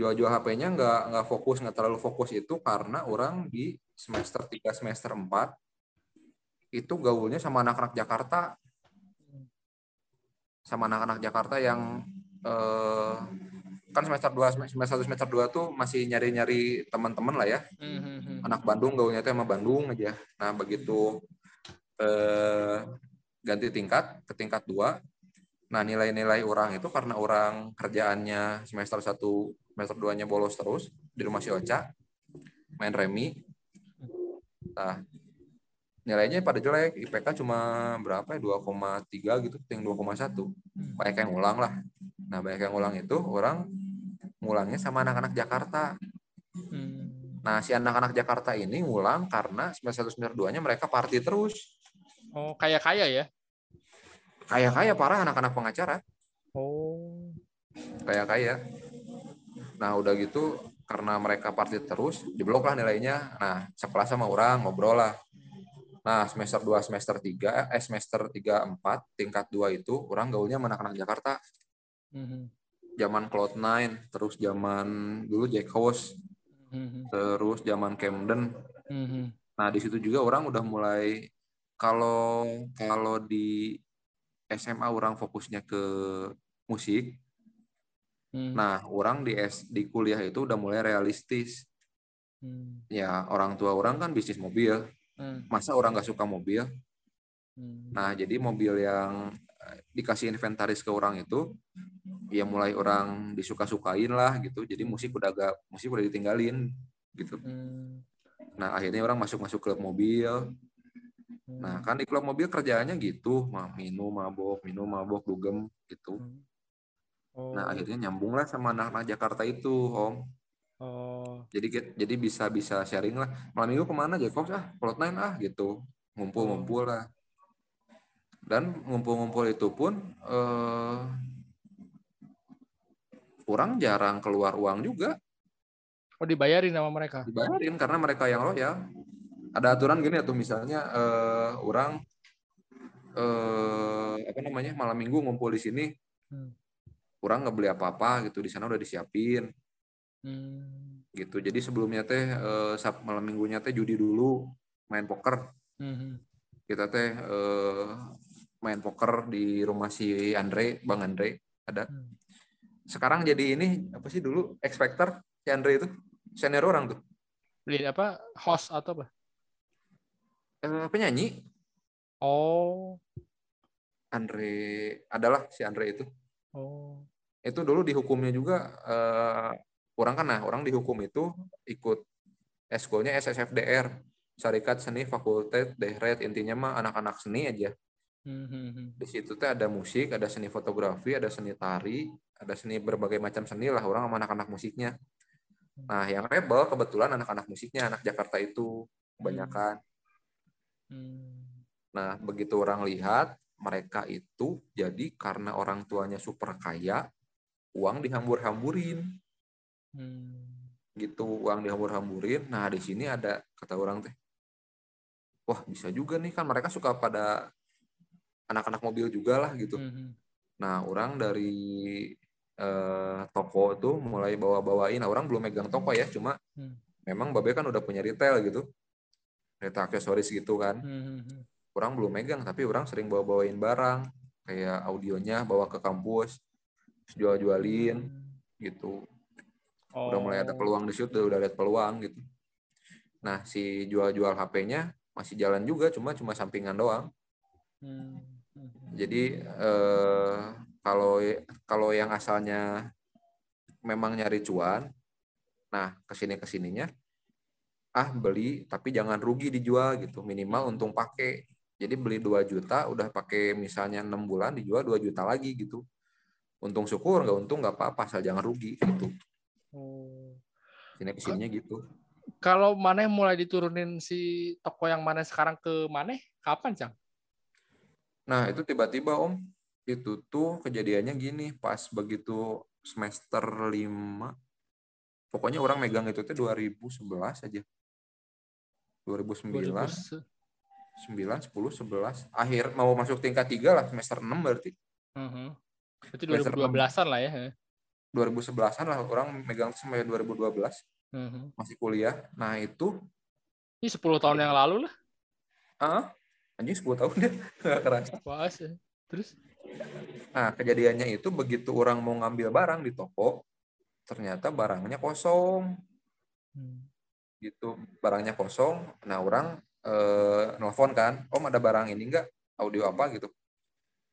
jual-jual HP-nya nggak nggak fokus, nggak terlalu fokus itu karena orang di semester 3, semester 4 itu gaulnya sama anak-anak Jakarta. Sama anak-anak Jakarta yang eh, kan semester 2 semester 1 semester 2 tuh masih nyari-nyari teman-teman lah ya. Hmm, hmm, hmm. Anak Bandung gaulnya tuh sama Bandung aja. Nah, begitu eh, ganti tingkat ke tingkat 2 Nah, nilai-nilai orang itu karena orang kerjaannya semester 1, semester 2-nya bolos terus di rumah si Ocha, main remi. Nah, nilainya pada jelek, IPK cuma berapa ya? 2,3 gitu, ting 2,1. Banyak yang ulang lah. Nah, banyak yang ulang itu orang ngulangnya sama anak-anak Jakarta. Hmm. Nah, si anak-anak Jakarta ini ngulang karena semester 1, semester 2-nya mereka party terus. Oh, kaya-kaya ya? Kaya-kaya parah anak-anak pengacara. Oh. kayak kaya. Nah udah gitu karena mereka party terus diblok lah nilainya. Nah sekelas sama orang ngobrol lah. Nah semester 2 semester 3 eh semester 3 4 tingkat 2 itu orang gaulnya sama anak-anak Jakarta. Hmm. Zaman Cloud9 terus zaman dulu Jack House. Mhm. terus zaman Camden. Mhm. Nah, di situ juga orang udah mulai kalau kalau di SMA orang fokusnya ke musik. Mhm. Nah, orang di S di kuliah itu udah mulai realistis. Hmm. Ya, orang tua orang kan bisnis mobil. Hmm. Masa orang nggak suka mobil? Hmm. Nah, jadi mobil yang eh, dikasih inventaris ke orang itu ya mulai orang disuka-sukain lah gitu. Jadi musik udah agak musik udah ditinggalin gitu. Hmm. Nah, akhirnya orang masuk-masuk klub mobil. Hmm. Nah, kan di klub mobil kerjaannya gitu, minum, mabok, minum, mabok, dugem gitu. Hmm. Oh. Nah, akhirnya nyambung lah sama anak-anak Jakarta itu, Om. Oh. Jadi jadi bisa bisa sharing lah. Malam minggu ke mana Jacob ah, plot nine ah gitu. Ngumpul-ngumpul lah. Dan ngumpul-ngumpul itu pun eh, orang jarang keluar uang juga Oh dibayarin sama mereka. dibayarin karena mereka yang loyal. Ada aturan gini tuh misalnya eh, orang eh, apa namanya malam minggu ngumpul di sini, Hmm. orang nggak beli apa-apa gitu di sana udah disiapin Hmm. gitu. Jadi sebelumnya teh eh, sab- malam minggunya teh judi dulu, main poker. Mhm. Kita teh eh, main poker di rumah si Andre, Bang Andre ada. Hmm. Sekarang jadi ini apa sih dulu Expector si Andre itu senior orang tuh. Beli apa? Host atau apa? Eh, penyanyi Oh. Andre adalah si Andre itu. Oh. Itu dulu dihukumnya juga eh, orang kan nah orang dihukum itu ikut eskulnya SSFDR Syarikat Seni Fakultet Dehret intinya mah anak-anak seni aja. Mhm. di situ teh ada musik, ada seni fotografi, ada seni tari, ada seni berbagai macam seni lah orang sama anak-anak musiknya. Nah, yang rebel kebetulan anak-anak musiknya anak Jakarta itu kebanyakan. Hmm. Nah, begitu orang lihat mereka itu jadi karena orang tuanya super kaya, uang dihambur-hamburin Hmm. gitu, uang dihambur-hamburin. Nah, di sini ada kata orang teh, wah bisa juga nih kan mereka suka pada anak-anak mobil juga lah gitu. Mhm. Nah, orang dari eh, toko tuh mulai bawa-bawain. Nah, orang belum megang toko ya, cuma Hmm. memang Babe kan udah punya retail gitu. Retail aksesoris gitu kan. Mhm. Orang belum megang, tapi orang sering bawa-bawain barang. Kayak audionya bawa ke kampus, terus jual-jualin gitu. Udah mulai ada Oh. peluang di situ, udah lihat peluang gitu. Nah, si jual-jual HP-nya masih jalan juga, cuma cuma sampingan doang. Hmm. Jadi eh, kalau kalau yang asalnya memang nyari cuan, nah ke sini ke sininya ah beli tapi jangan rugi dijual gitu minimal untung pakai. Jadi beli 2 juta udah pakai misalnya enam bulan dijual 2 juta lagi gitu. Untung syukur nggak untung nggak apa-apa asal jangan rugi gitu. Oh. Sini ke sininya gitu. Kalau Maneh mulai diturunin si toko yang Maneh sekarang ke Maneh, kapan, Cang? Nah, itu tiba-tiba Om, itu tuh kejadiannya gini, pas begitu semester 5, pokoknya orang megang itu tuh 2011 aja. 2009, 2000. 9, 10, 11, akhir mau masuk tingkat 3 lah, semester 6 berarti. Mhm. Itu Semester 2012-an lah ya. 2011-an lah orang megang sampai 2012, Mhm. masih kuliah. Nah, itu, Ini 10 tahun yang lalu lah. ah, anjing 10 tahun deh, *laughs* nggak kerasa. Wah, sih. Terus? Nah, kejadiannya itu begitu orang mau ngambil barang di toko, ternyata barangnya kosong. Hmm. Gitu barangnya kosong nah orang eh, nelfon kan om ada barang ini enggak audio apa? Gitu.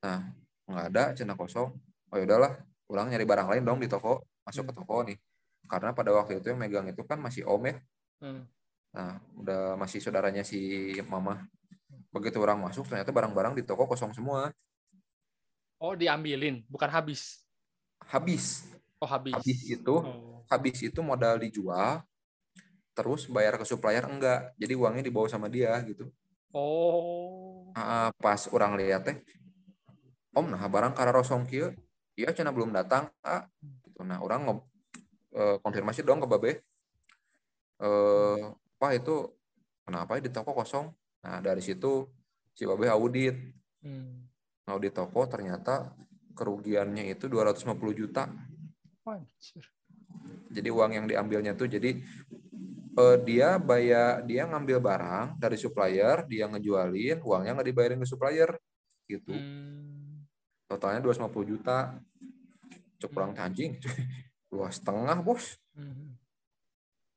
Nah nggak ada cina kosong. Oh ya udahlah orang nyari barang lain dong di toko masuk ke toko nih. Karena pada waktu itu yang megang itu kan masih om ya. Hmm. nah udah masih saudaranya si mama. Begitu orang masuk ternyata barang-barang di toko kosong semua. Oh, diambilin, bukan habis. habis. Oh, habis. habis itu Oh. habis itu modal dijual terus bayar ke supplier? Enggak. Jadi uangnya dibawa sama dia gitu. Oh. Ah, pas orang lihat teh om nah barang kara rosong kieu iya cina belum datang. Ah gitu. Nah orang ngob, eh, konfirmasi dong ke babe. Eh pak itu kenapa di toko kosong? Nah dari situ si babe audit. Hmm. audit toko ternyata kerugiannya itu 250 juta. Anjir. jadi uang yang diambilnya tuh jadi eh, dia bayar dia ngambil barang dari supplier, dia ngejualin, uangnya nggak dibayarin ke supplier gitu. Hmm. Totalnya 250 juta. Cek kurang anjing. Dua setengah, Bos. Hmm.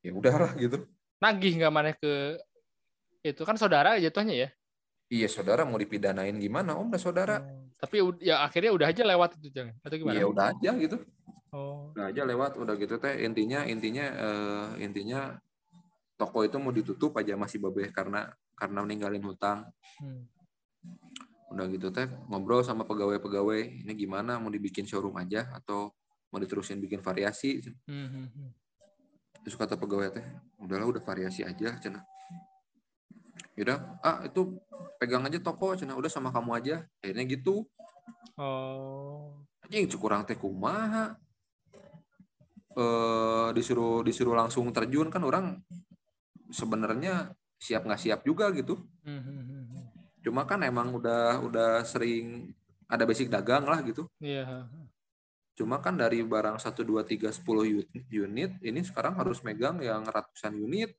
Ya udahlah gitu. Nagih nggak mana ke itu kan saudara jatuhnya ya. Iya, saudara mau dipidanain gimana? Om, udah saudara. Oh. Tapi ya akhirnya udah aja lewat itu jangan atau gimana? Iya, udah aja gitu. Oh. Udah aja lewat, udah gitu teh. Intinya intinya eh, intinya toko itu mau ditutup aja masih babeh karena karena meninggalin hutang. Hmm. Udah gitu teh ngobrol sama pegawai-pegawai, ini gimana mau dibikin showroom aja atau mau diterusin bikin variasi? Hmm, hmm, hmm. Terus kata pegawai teh, udahlah udah variasi aja cina. Yaudah, ah itu pegang aja toko cina, udah sama kamu aja. Akhirnya gitu. Oh. Anjing cukurang teh kumaha. Eh disuruh disuruh langsung terjun kan orang sebenarnya siap nggak siap juga gitu. Hmm, hmm, hmm, hmm. Cuma kan emang udah udah sering ada basic dagang lah gitu. Iya. Cuma kan dari barang 1 2 3 10 unit, ini sekarang harus megang yang ratusan unit,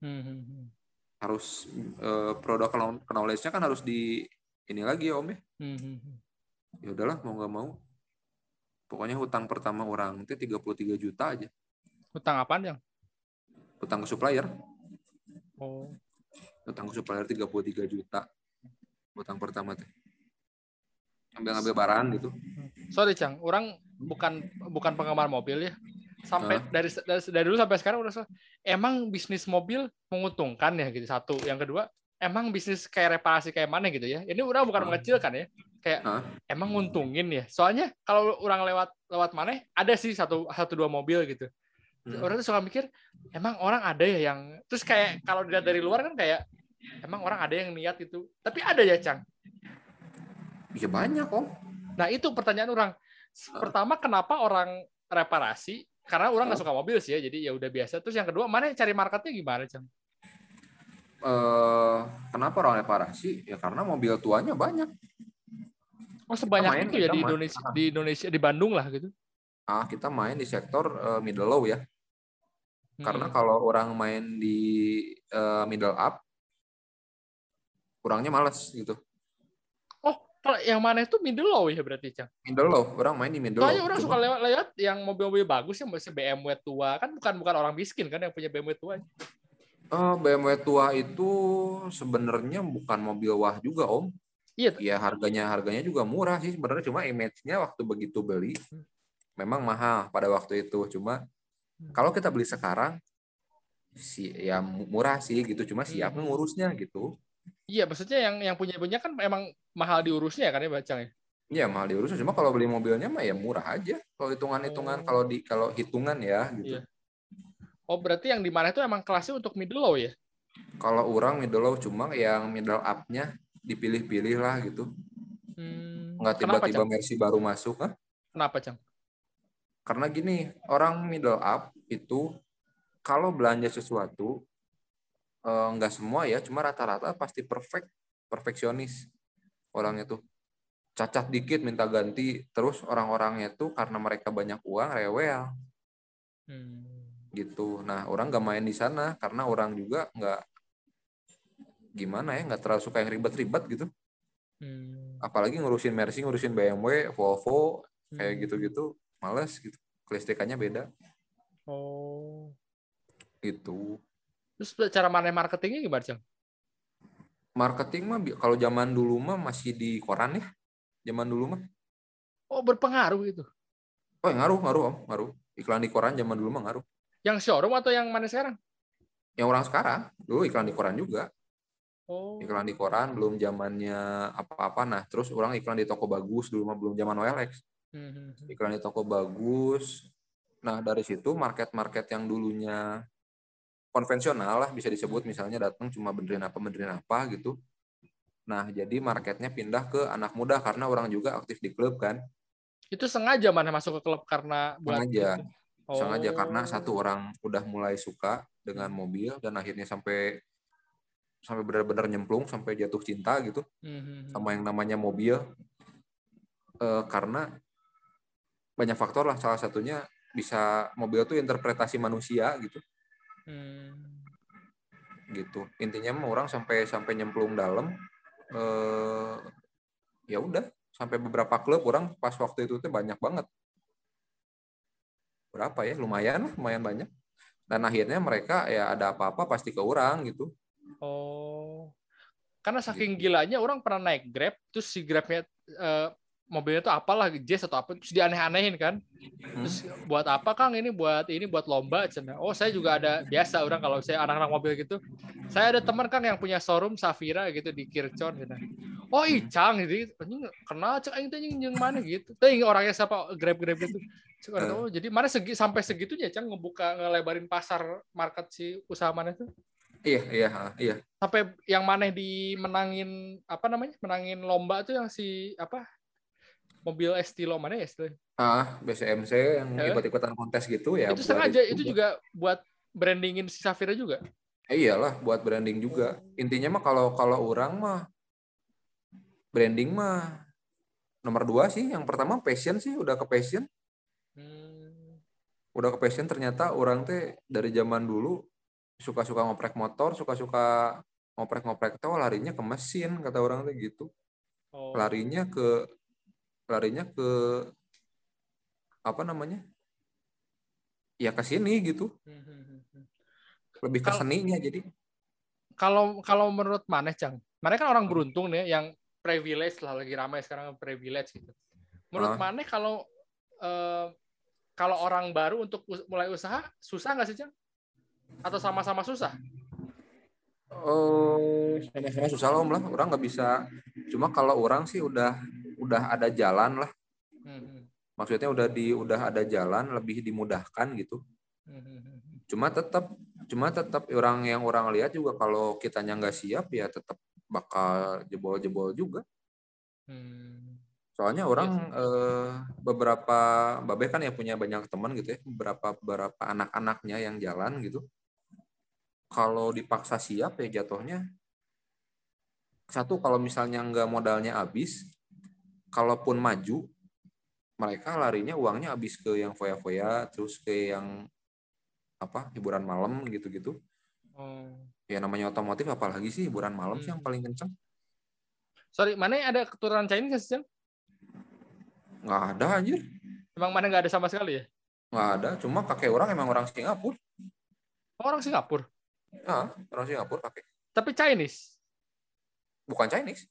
Hmm, hmm, hmm. harus eh, produk knowl- knowledge-nya kan harus di ini lagi ya Om ya. Hmm, hmm, hmm. Ya udahlah mau nggak mau. Pokoknya hutang pertama orang itu 33 juta aja. Hutang apaan yang? Hutang ke supplier, Oh. hutang ke supplier 33 juta. Hutang pertama teh. Ambil-ambil barang gitu. Sorry Cang, orang bukan bukan penggemar mobil ya. Sampai Hah? dari, dari dari dulu sampai sekarang udah emang bisnis mobil menguntungkan ya gitu satu. Yang kedua, emang bisnis kayak reparasi kayak mana gitu ya. Ini orang bukan Hah? mengecilkan ya. Kayak Hah? emang nguntungin ya. Soalnya kalau orang lewat lewat mana ada sih satu satu dua mobil gitu. Hmm. Orang tuh suka mikir, emang orang ada ya yang terus kayak kalau dilihat dari luar kan kayak emang orang ada yang niat itu. Tapi ada ya, Cang. Ya banyak Om. Nah itu pertanyaan orang. Pertama kenapa orang reparasi? Karena orang nggak suka mobil sih ya, jadi ya udah biasa. Terus yang kedua mana cari marketnya gimana, Cang? Eh, kenapa orang reparasi? Ya karena mobil tuanya banyak. Oh sebanyak main, itu ya di main. Indonesia, di Indonesia di Bandung lah gitu. Ah, kita main di sektor eh, middle low ya. Karena Hmm. kalau orang main di eh, middle up, kurangnya males gitu. Oh kalau yang mana itu middle low ya berarti, Cang? Middle low, orang main di middle Soalnya low. orang Cuma- suka lewat-lewat yang mobil-mobil bagus yang masih BMW tua kan bukan bukan orang miskin kan yang punya BMW tua. Eh, BMW tua itu sebenarnya bukan mobil wah juga om. Iya. Ya harganya harganya juga murah sih sebenarnya cuma image-nya waktu begitu beli memang mahal pada waktu itu. Cuma kalau kita beli sekarang si ya murah sih gitu cuma siap Hmm. ngurusnya gitu. Iya, maksudnya yang yang punya punya kan emang mahal diurusnya kan ya, Bacang ya. Ya mahal diurus cuma kalau beli mobilnya mah ya murah aja. Kalau hitungan-hitungan Oh. kalau di kalau hitungan ya gitu. Iya. Oh berarti yang di mana itu emang kelasnya untuk middle low ya? Kalau orang middle low cuma yang middle up-nya dipilih-pilih lah gitu. Hmm, Nggak kenapa, tiba-tiba? Mercy baru masuk ah. Kenapa, Cang? Karena gini, orang middle up itu kalau belanja sesuatu eh, nggak semua ya, cuma rata-rata pasti perfect, perfeksionis orang itu. Cacat dikit minta ganti, terus orang-orangnya itu karena mereka banyak uang rewel Hmm. gitu. Nah, orang nggak main di sana karena orang juga nggak gimana ya, nggak terlalu suka yang ribet-ribet gitu. Hmm. Apalagi ngurusin Mercy, ngurusin BMW, Volvo, kayak Hmm. gitu-gitu, males gitu. Kelistrikannya beda Oh. gitu. Terus cara mana marketingnya gimana, Cang? marketing mah kalau zaman dulu mah masih di koran ya zaman dulu mah Oh, berpengaruh gitu. oh ngaruh ngaruh om ngaruh iklan di koran zaman dulu mah ngaruh Yang showroom atau yang mana sekarang? yang orang sekarang dulu iklan di koran juga Oh. iklan di koran belum zamannya apa-apa nah terus orang iklan di toko bagus dulu mah belum zaman OLX. Iklan di toko bagus nah dari situ market-market yang dulunya konvensional lah bisa disebut misalnya datang cuma benerin apa benerin apa gitu nah jadi marketnya pindah ke anak muda karena orang juga aktif di klub kan Itu sengaja mana masuk ke klub karena buat Sengaja. gitu? sengaja Oh. karena satu orang udah mulai suka dengan mobil dan akhirnya sampai sampai benar-benar nyemplung sampai jatuh cinta gitu Hmm, hmm, hmm. sama yang namanya mobil Eh, karena banyak faktor lah. Salah satunya bisa mobil tuh interpretasi manusia gitu. Hmm. gitu. Intinya mah orang sampai sampai nyemplung dalam eh, ya udah. Sampai beberapa klub orang pas waktu itu tuh banyak banget. Berapa ya? Lumayan lah lumayan banyak. Dan akhirnya mereka ya ada apa-apa pasti ke orang gitu. Oh. Karena saking gilanya orang pernah naik Grab, terus si Grabnya eh, mobilnya tuh apalah Jazz atau apa, terus dianeh-anehin kan. Terus buat apa Kang ini buat ini buat lomba cina. Oh, saya juga ada biasa orang kalau saya anak-anak mobil gitu. Saya ada teman Kang yang punya showroom Safira gitu di Kircon gitu. Oh, Icang jadi anjing kenal cek aing jeung mana gitu. Teh orangnya siapa Grab-Grab gitu. Cek, oh, jadi mana segi, sampai segitunya Cang ngebuka ngelebarin pasar market si usaha mana tuh? iya iya iya sampai yang mana dimenangin apa namanya menangin lomba tuh yang si apa mobil Estilo mana ya Estilo ah BCMC yang Eh? ikut-ikutan kontes gitu ya itu sengaja itu juga. buat brandingin si Safira juga? Eh, iyalah buat branding juga. Intinya mah kalau kalau orang mah branding mah nomor dua sih. Yang pertama passion sih udah ke passion. Hmm. udah ke passion ternyata orang teh dari zaman dulu suka-suka ngoprek motor suka-suka ngoprek-ngoprek teh oh, larinya ke mesin kata orang teh gitu. Oh. larinya ke larinya ke apa namanya ya ke sini gitu lebih ke seninya jadi kalau kalau menurut Maneh Cang Maneh kan orang beruntung nih yang privilege lah lagi ramai sekarang privilege gitu menurut Ah. Maneh kalau eh, kalau orang baru untuk us- mulai usaha susah nggak sih Cang atau sama-sama susah Oh, sama-sama susah lah om lah. Orang nggak bisa. Cuma kalau orang sih udah udah ada jalan lah. Hmm, Maksudnya udah di udah ada jalan lebih dimudahkan gitu. hmm. Cuma tetap cuma tetap orang yang orang lihat juga kalau kitanya nggak siap ya tetap bakal jebol-jebol juga. Hmm. Soalnya orang eh, beberapa babe kan ya punya banyak teman gitu ya, beberapa beberapa anak-anaknya yang jalan gitu. Kalau dipaksa siap ya jatuhnya satu kalau misalnya nggak modalnya habis, kalaupun maju mereka larinya uangnya habis ke yang foya-foya, terus ke yang apa hiburan malam gitu-gitu. Oh. Ya namanya otomotif apalagi sih hiburan malam sih yang Hmm. paling kenceng. Sorry, mana ada keturunan Chinese sih? Nggak ada anjir, Emang mana nggak ada sama sekali ya? nggak ada. Cuma kakek orang emang orang Singapura. Oh, orang Singapura. Ah, orang Singapura kakek. Tapi Chinese. Bukan Chinese.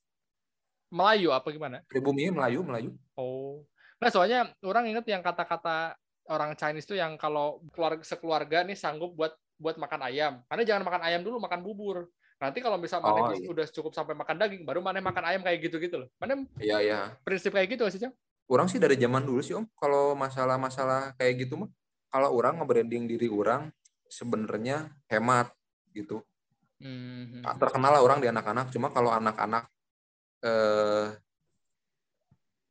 Melayu apa gimana? Pribumi Melayu, Melayu. Oh. Nah, soalnya orang inget yang kata-kata orang Chinese tuh yang kalau keluarga sekeluarga nih sanggup buat buat makan ayam. Mana jangan makan ayam dulu, makan bubur. Nanti kalau bisa mana Oh, iya. udah cukup sampai makan daging, baru mana makan ayam kayak gitu-gitu loh. Mana Iya, iya. prinsip kayak gitu sih, Cang? Orang sih dari zaman dulu sih Om, kalau masalah-masalah kayak gitu mah, kalau orang nge-branding diri orang sebenarnya hemat gitu. Hmm. Ah, Terkenal lah orang di anak-anak, cuma kalau anak-anak eh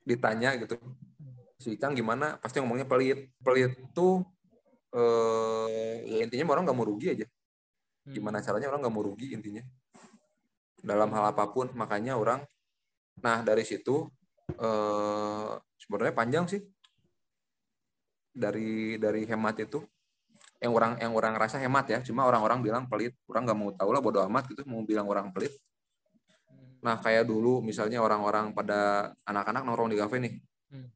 ditanya gitu, si Icang gimana? Pasti ngomongnya pelit. Pelit tuh eh ya intinya orang nggak mau rugi aja. Hmm. gimana caranya orang nggak mau rugi intinya dalam hal apa pun makanya orang nah dari situ eh, sebenarnya panjang sih dari dari hemat itu yang orang yang orang rasa hemat ya cuma orang-orang bilang pelit orang nggak mau tahu lah bodo amat gitu mau bilang orang pelit. Nah kayak dulu misalnya orang-orang pada anak-anak nongkrong di kafe nih. Hmm.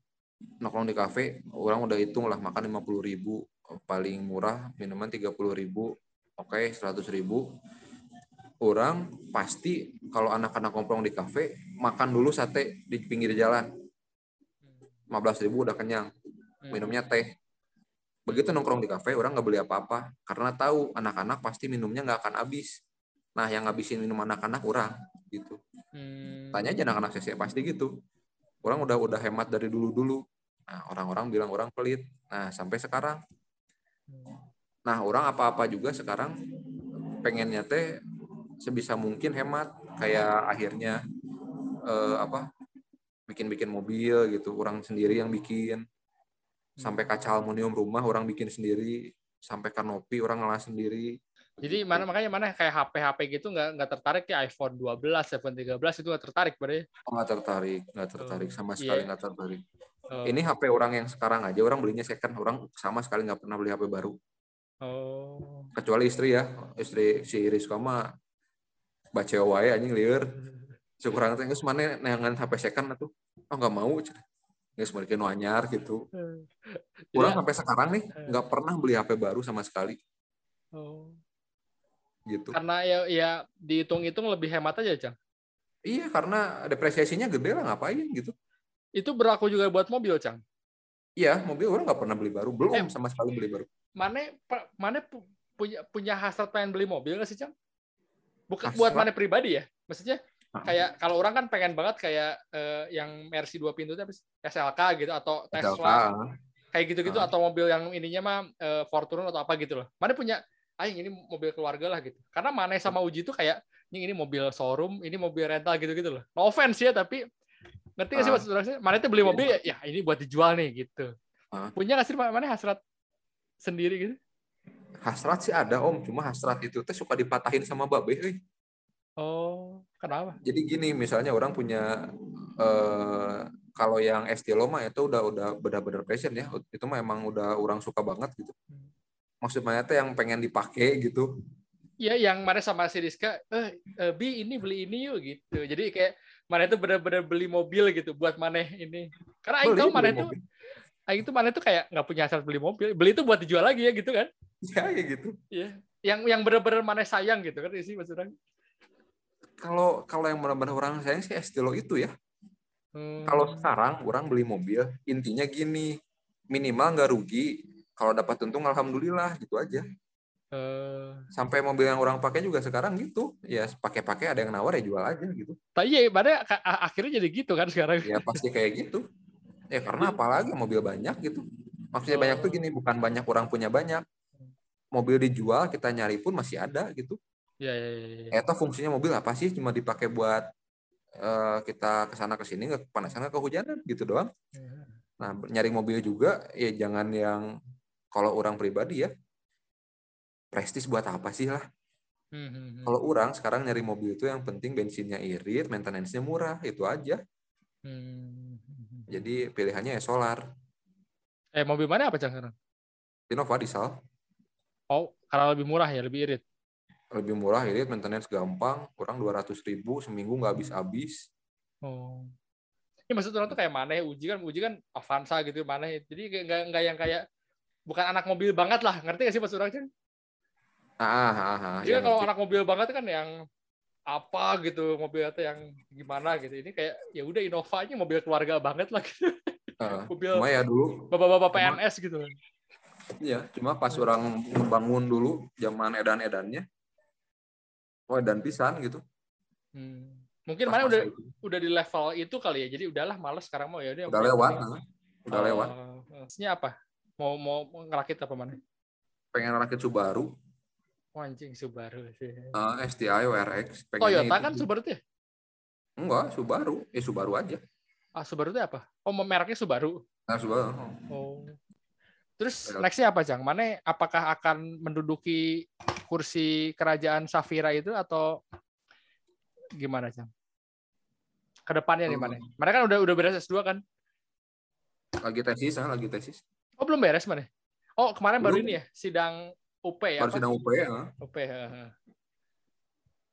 nongkrong di kafe orang udah hitung lah makan lima puluh ribu paling murah minuman tiga puluh ribu oke seratus ribu. Orang pasti kalau anak-anak nongkrong di kafe makan dulu sate di pinggir jalan. 15 ribu udah kenyang Hmm. minumnya teh. Begitu nongkrong di kafe orang nggak beli apa-apa karena tahu anak-anak pasti minumnya nggak akan habis. Nah yang ngabisin minum anak-anak orang gitu Hmm. tanya aja anak-anak CC pasti gitu. Orang udah udah hemat dari dulu-dulu. Nah orang-orang bilang orang pelit. Nah sampai sekarang. Nah orang apa-apa juga sekarang pengennya teh sebisa mungkin hemat. Kayak akhirnya eh, apa bikin-bikin mobil gitu. Orang sendiri yang bikin. Sampai kaca aluminium rumah orang bikin sendiri. Sampai kanopi orang ngolah sendiri Jadi mana makanya mana kayak HP HP gitu nggak nggak tertarik ya iPhone 12, iPhone 13 itu nggak tertarik berarti. Oh, nggak tertarik nggak tertarik Oh, sama iya. sekali nggak tertarik Oh. ini HP orang yang sekarang aja orang belinya second orang sama sekali nggak pernah beli HP baru Oh. Kecuali istri ya, istri si Rizka mah baca wae anjing lieur. Syukuran *laughs* teh geus mana neangan HP second atuh. Oh enggak mau. Geus balikin nu anyar gitu. Kurang *laughs* Jadi- sampai sekarang nih nggak pernah beli HP baru sama sekali Oh. Gitu. Karena ya ya dihitung-hitung lebih hemat aja, Cang. Iya karena depresiasinya gede lah ngapain gitu. Itu berlaku juga buat mobil, Cang. Iya mobil orang nggak pernah beli baru, belum Eh. sama sekali beli baru. Mana mana pu- punya punya hasrat pengen beli mobil nggak sih, Cang? Bukan Hasrat? buat mana pribadi ya? Maksudnya kayak kalau orang kan pengen banget kayak eh, yang Mercy dua pintu sih? SLK gitu atau SLK, Tesla kayak gitu-gitu Ah. atau mobil yang ininya mah eh, Fortuner atau apa gitu loh. Mana punya aing ini mobil keluarga lah gitu. Karena Mane sama Uji tuh kayak "Nying, ini mobil showroom, ini mobil rental gitu-gitu loh. No offense ya tapi ngerti nggak sih Ah. maksud orang sih? Mana itu beli mobil ya, ya ini buat dijual nih gitu. Ah. Punya nggak sih mana hasrat sendiri gitu? hasrat sih ada om, cuma hasrat itu teh suka dipatahin sama babe. euy. Oh, kenapa? Jadi gini, misalnya orang punya eh, kalau yang estilo mah itu udah udah benar-benar passion ya. Itu mah emang udah orang suka banget gitu. Maksudnya teh yang pengen dipakai gitu. Iya, yang Mane sama si Rizka, eh, eh, Bi ini beli ini yuk gitu. Jadi kayak Mane itu benar-benar beli mobil gitu buat Mane ini. Karena Aing tahu beli itu. Aing itu Mane itu kayak nggak punya hasrat beli mobil. Beli itu buat dijual lagi ya gitu kan? Ya, ya gitu. Iya. Yang yang benar-benar Mane sayang gitu kan sih maksudnya. Kalau kalau yang benar-benar orang sayang sih estilo itu ya. Hmm. Kalau sekarang orang beli mobil, intinya gini, minimal nggak rugi. Kalau dapat untung alhamdulillah gitu aja. Eh, Sampai mobil yang orang pakai juga sekarang gitu. Ya pakai-pakai ada yang nawar ya jual aja gitu. tapi ya Mane ka- a- akhirnya jadi gitu kan sekarang. Ya pasti kayak gitu. Ya karena apalagi mobil banyak gitu. Maksudnya banyak tuh gini, bukan banyak orang punya banyak. Mobil dijual kita nyari pun masih ada gitu. Iya, iya, iya, iya. Eta fungsinya mobil apa sih? Cuma dipakai buat eh, kita ke sana ke sini nggak kepanasan nggak kehujanan gitu doang. Nah nyari mobil juga ya jangan yang kalau orang pribadi ya prestis buat apa sih lah. Hmm, hmm, hmm. Kalau orang sekarang nyari mobil itu yang penting bensinnya irit, maintenance-nya murah itu aja. Hmm. Jadi pilihannya ya solar. Eh mobil mana apa Cang sekarang? Innova diesel Oh, karena lebih murah ya, lebih irit. lebih murah irit, maintenance gampang, kurang 200 ribu seminggu nggak habis-habis. Oh. Ini maksud orang tuh kayak mana uji kan uji kan Avanza gitu mana jadi kayak nggak nggak yang kayak bukan anak mobil banget lah ngerti gak sih maksud orang Cang? Ah, ah, ah, Jadi ya kalau ngerti. anak mobil banget kan yang apa gitu mobil itu yang gimana gitu ini kayak ya udah Innova aja mobil keluarga banget lah gitu. Ah, *laughs* mobil Cuma ya dulu bapak-bapak PNS gitu Iya, cuma pas orang ngebangun dulu zaman edan-edannya, oh edan pisan gitu. Hmm. mungkin Pas mana udah itu. udah di level itu kali ya jadi udahlah males sekarang mau ya udah udah lewat, nah. udah Oh, lewat. maksudnya apa mau mau ngerakit apa mana Pengen rakit Subaru, oh, anjing Subaru sih eh, STI, WRX. Toyota kan. Subaru tuh ya? Enggak, Subaru. Eh Subaru aja. ah Subaru itu apa oh mereknya Subaru Nah, Subaru. Oh. Terus Ya. nextnya apa, Jang? Mana apakah akan menduduki kursi kerajaan Safira itu atau gimana, Jang? Ke depannya nih mana? Mana kan udah udah beres S2 kan? Lagi tesis, ah, lagi tesis. Oh, belum beres mana? Oh, kemarin baru Belum. ini ya, sidang UP ya? Baru apa? sidang UP ya. UP. heeh.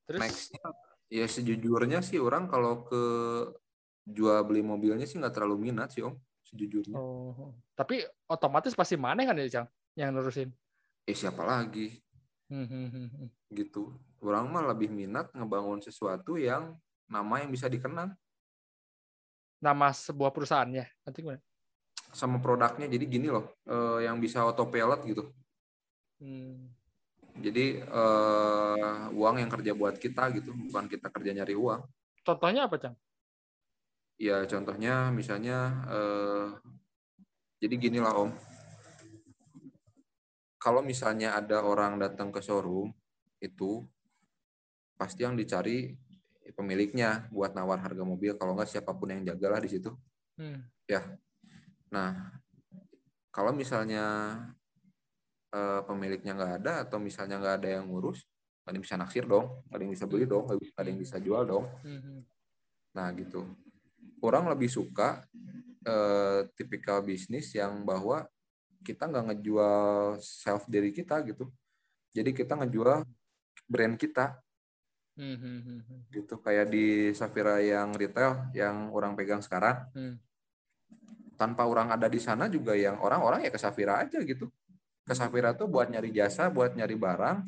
Terus Nextnya, ya sejujurnya sih orang kalau ke jual beli mobilnya sih nggak terlalu minat sih om, sejujurnya. oh, tapi otomatis pasti mana kan ya, Jang? Yang nurusin. Eh siapa lagi hmm, hmm, hmm. gitu. Orang mah lebih minat ngebangun sesuatu yang nama yang bisa dikenang Nama sebuah perusahaannya. Nanti gimana? Sama produknya. Jadi gini loh, eh, yang bisa autopilot gitu. Hmm. Jadi eh, uang yang kerja buat kita gitu, bukan kita kerja nyari uang. Contohnya apa, Jang? Ya contohnya misalnya, eh, jadi gini lah om, kalau misalnya ada orang datang ke showroom itu pasti yang dicari pemiliknya buat nawar harga mobil. Kalau nggak siapa pun yang jagalah di situ. Hmm. Nah, kalau misalnya eh, pemiliknya nggak ada atau misalnya nggak ada yang ngurus, nggak ada yang bisa naksir dong, nggak ada yang bisa beli dong, nggak ada yang bisa jual dong. Hmm, hmm. Nah gitu. Orang lebih suka eh, tipikal bisnis yang bahwa kita nggak ngejual self diri kita gitu jadi kita ngejual brand kita Hmm, hmm, hmm, hmm. gitu kayak di Safira yang retail yang orang pegang sekarang Hmm. Tanpa orang ada di sana juga yang orang-orang ya ke Safira aja gitu. Ke Safira tuh buat nyari jasa buat nyari barang.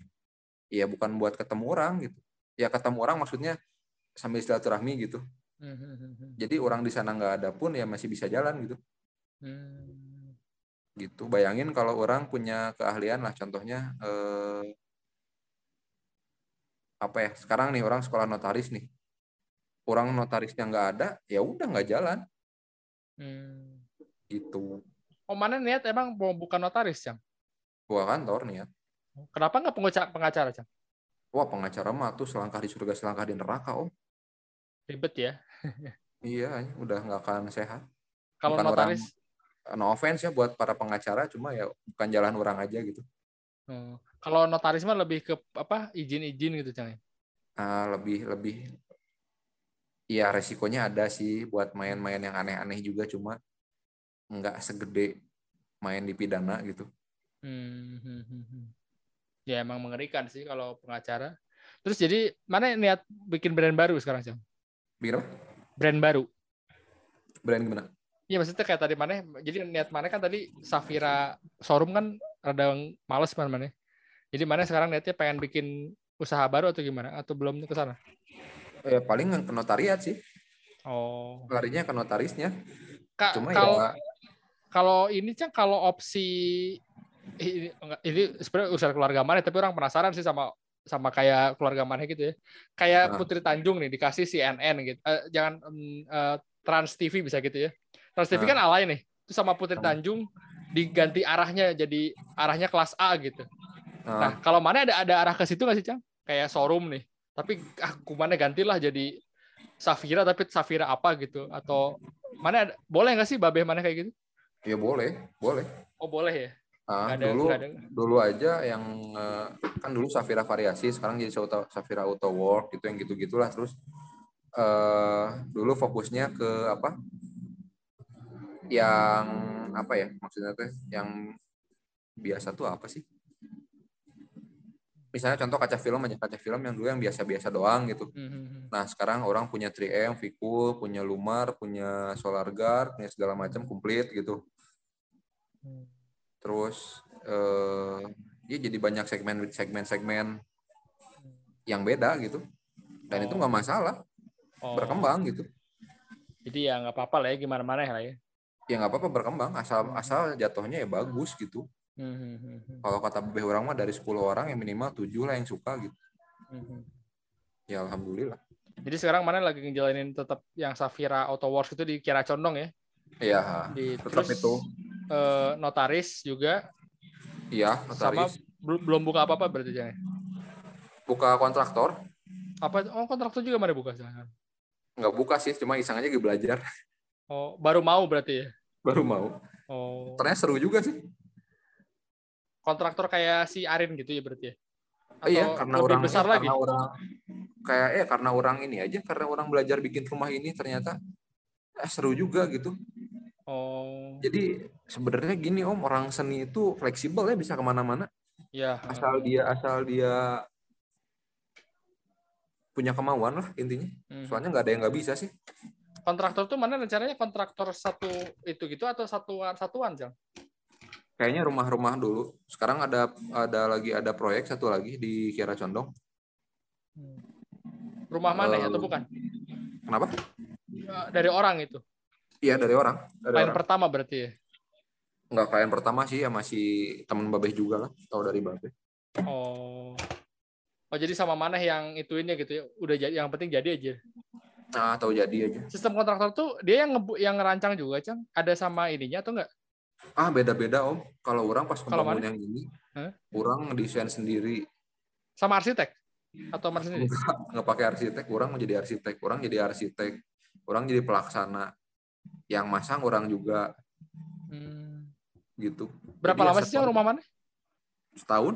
Ya bukan buat ketemu orang gitu. Ya ketemu orang maksudnya sambil silaturahmi gitu. Hmm, hmm, hmm, jadi orang di sana nggak ada pun ya masih bisa jalan gitu. Hmm. gitu. Bayangin kalau orang punya keahlian lah contohnya eh, apa ya sekarang nih orang sekolah notaris nih. Orang notarisnya nggak ada ya udah nggak jalan. Hmm. Gitu Oh mana niat emang mau bukan notaris, Cang? gua kantor nih ya Kenapa nggak pengacara, pengacara, Cang? wah pengacara mah tuh selangkah di surga selangkah di neraka om Ribet ya. *laughs* iya udah nggak akan sehat Kalau Bukan orang- notaris, no offense ya buat para pengacara cuma ya bukan jalan orang aja gitu Hmm. kalau notaris mah lebih ke apa izin-izin gitu, Cang? Ah, lebih lebih ya resikonya ada sih buat main-main yang aneh-aneh juga cuma nggak segede main di pidana gitu Hmm, hmm, hmm, hmm. Ya emang mengerikan sih kalau pengacara. Terus jadi mana niat bikin brand baru sekarang, bikin apa? Brand baru. brand gimana Iya maksudnya kayak tadi mana jadi niat mana kan tadi Safira showroom kan rada males mana mana. Jadi mana sekarang niatnya pengen bikin usaha baru atau gimana? Atau belum ke sana? ya paling ke notariat sih Oh. larinya ke notarisnya Kak, cuma kalau ya kalau ini cang kalau opsi ini, ini sebenarnya urusan keluarga mana tapi orang penasaran sih sama sama kayak keluarga mana gitu ya. Kayak Ah. Putri Tanjung nih dikasih CNN gitu. Eh, jangan em, eh, Trans TV bisa gitu ya. Trans TV Ah. kan alay nih. Itu sama Putri. Tanjung diganti arahnya jadi arahnya kelas A gitu. nah, Nah, kalau mana ada ada arah ke situ nggak sih, Cang? Kayak showroom nih. Tapi ah mana gantilah jadi Safira tapi Safira apa gitu atau mana ada, boleh nggak sih babeh mana kayak gitu? Ya boleh boleh Oh, boleh ya. Ah, ada, dulu ada. dulu aja yang eh, kan dulu Safira variasi sekarang jadi Safira Auto Work gitu yang gitu gitulah terus eh dulu fokusnya ke apa yang apa ya maksudnya teh yang biasa tuh apa sih misalnya contoh kaca film aja kaca film yang dulu yang biasa-biasa doang gitu Hmm, hmm, hmm. nah sekarang orang punya 3M, Vikul, punya Lumar, punya Solar Guard, punya segala macam komplit gitu. Terus eh ya jadi banyak segmen segmen segmen yang beda gitu. Dan itu Oh. nggak masalah. Oh, berkembang gitu. Jadi ya nggak apa-apa lah ya gimana mana lah ya. ya nggak apa-apa berkembang. Asal asal jatuhnya ya bagus gitu. Hmm, hmm, hmm, kalau kata bebeh orang mah dari 10 orang yang minimal 7 lah yang suka gitu. Ya alhamdulillah. Jadi sekarang mana lagi ngejalanin tetap yang Safira Auto Wars itu di Kira Condong ya. ya Di tetap terus, itu eh, notaris juga iya sama notaris bel- belum buka apa-apa berarti jangan. buka kontraktor Apa oh kontraktor juga mana buka sekarang? nggak buka sih cuma iseng aja gitu belajar Oh, baru mau berarti ya. baru mau Oh. ternyata seru juga sih Kontraktor kayak si Arin gitu ya berarti ya. Oh iya, Atau karena lebih orang besar lagi. karena orang kayak eh karena orang ini aja karena orang belajar bikin rumah ini ternyata eh, seru juga gitu. Oh. Jadi sebenarnya gini om orang seni itu fleksibel ya bisa ke mana-mana Ya. asal dia asal dia punya kemauan lah intinya. Hmm. Soalnya nggak ada yang nggak bisa sih. kontraktor tuh mana rencananya kontraktor satu itu gitu atau satuan satuan Jang? Kayaknya rumah-rumah dulu. Sekarang ada ada lagi ada proyek satu lagi di Kiara Condong. Rumah mana ya Eh, atau bukan? Kenapa? Dari orang itu. Iya dari orang. Dari Klien orang. pertama berarti ya. Nggak klien pertama sih ya masih teman Babeh juga lah. Tahu dari Babeh. Oh. Oh jadi sama mana yang ituinnya gitu ya. Udah jadi yang penting jadi aja. Nah tahu jadi aja. Sistem kontraktor tuh dia yang ngebu yang ngerancang juga, Cang. Ada sama ininya atau enggak? Ah beda-beda om. Kalau orang pas mana? yang ini, Hah? orang ngedesain sendiri, Sama arsitek? Atau sendiri? nggak pakai arsitek. Orang mau jadi arsitek, orang jadi arsitek, orang jadi pelaksana. Yang masang orang juga Hmm. gitu. Berapa Jadi lama ya sih setahun- rumah mana? Setahun,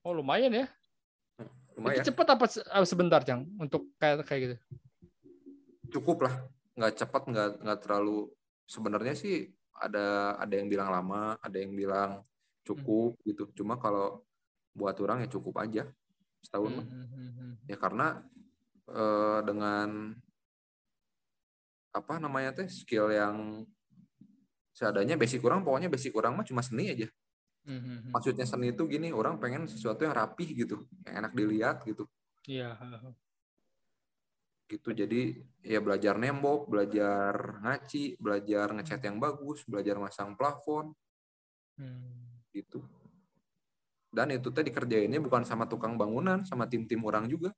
Oh lumayan ya. lumayan. Itu cepet apa apa sebentar, Cang? Untuk kayak kayak gitu. Cukup lah, nggak cepat, nggak nggak terlalu. Sebenarnya sih ada ada yang bilang lama ada yang bilang cukup Hmm. gitu cuma kalau buat orang ya cukup aja setahun. Hmm, hmm, hmm, ya karena eh, dengan apa namanya teh skill yang seadanya basic kurang pokoknya basic kurang mah cuma seni aja hmm, hmm, hmm. maksudnya seni itu gini orang pengen sesuatu yang rapih gitu yang enak dilihat gitu Iya. gitu jadi ya belajar nembok belajar ngaci belajar ngecat yang bagus belajar masang plafon Hmm. gitu dan itu teh dikerjainnya bukan sama tukang bangunan sama tim-tim orang juga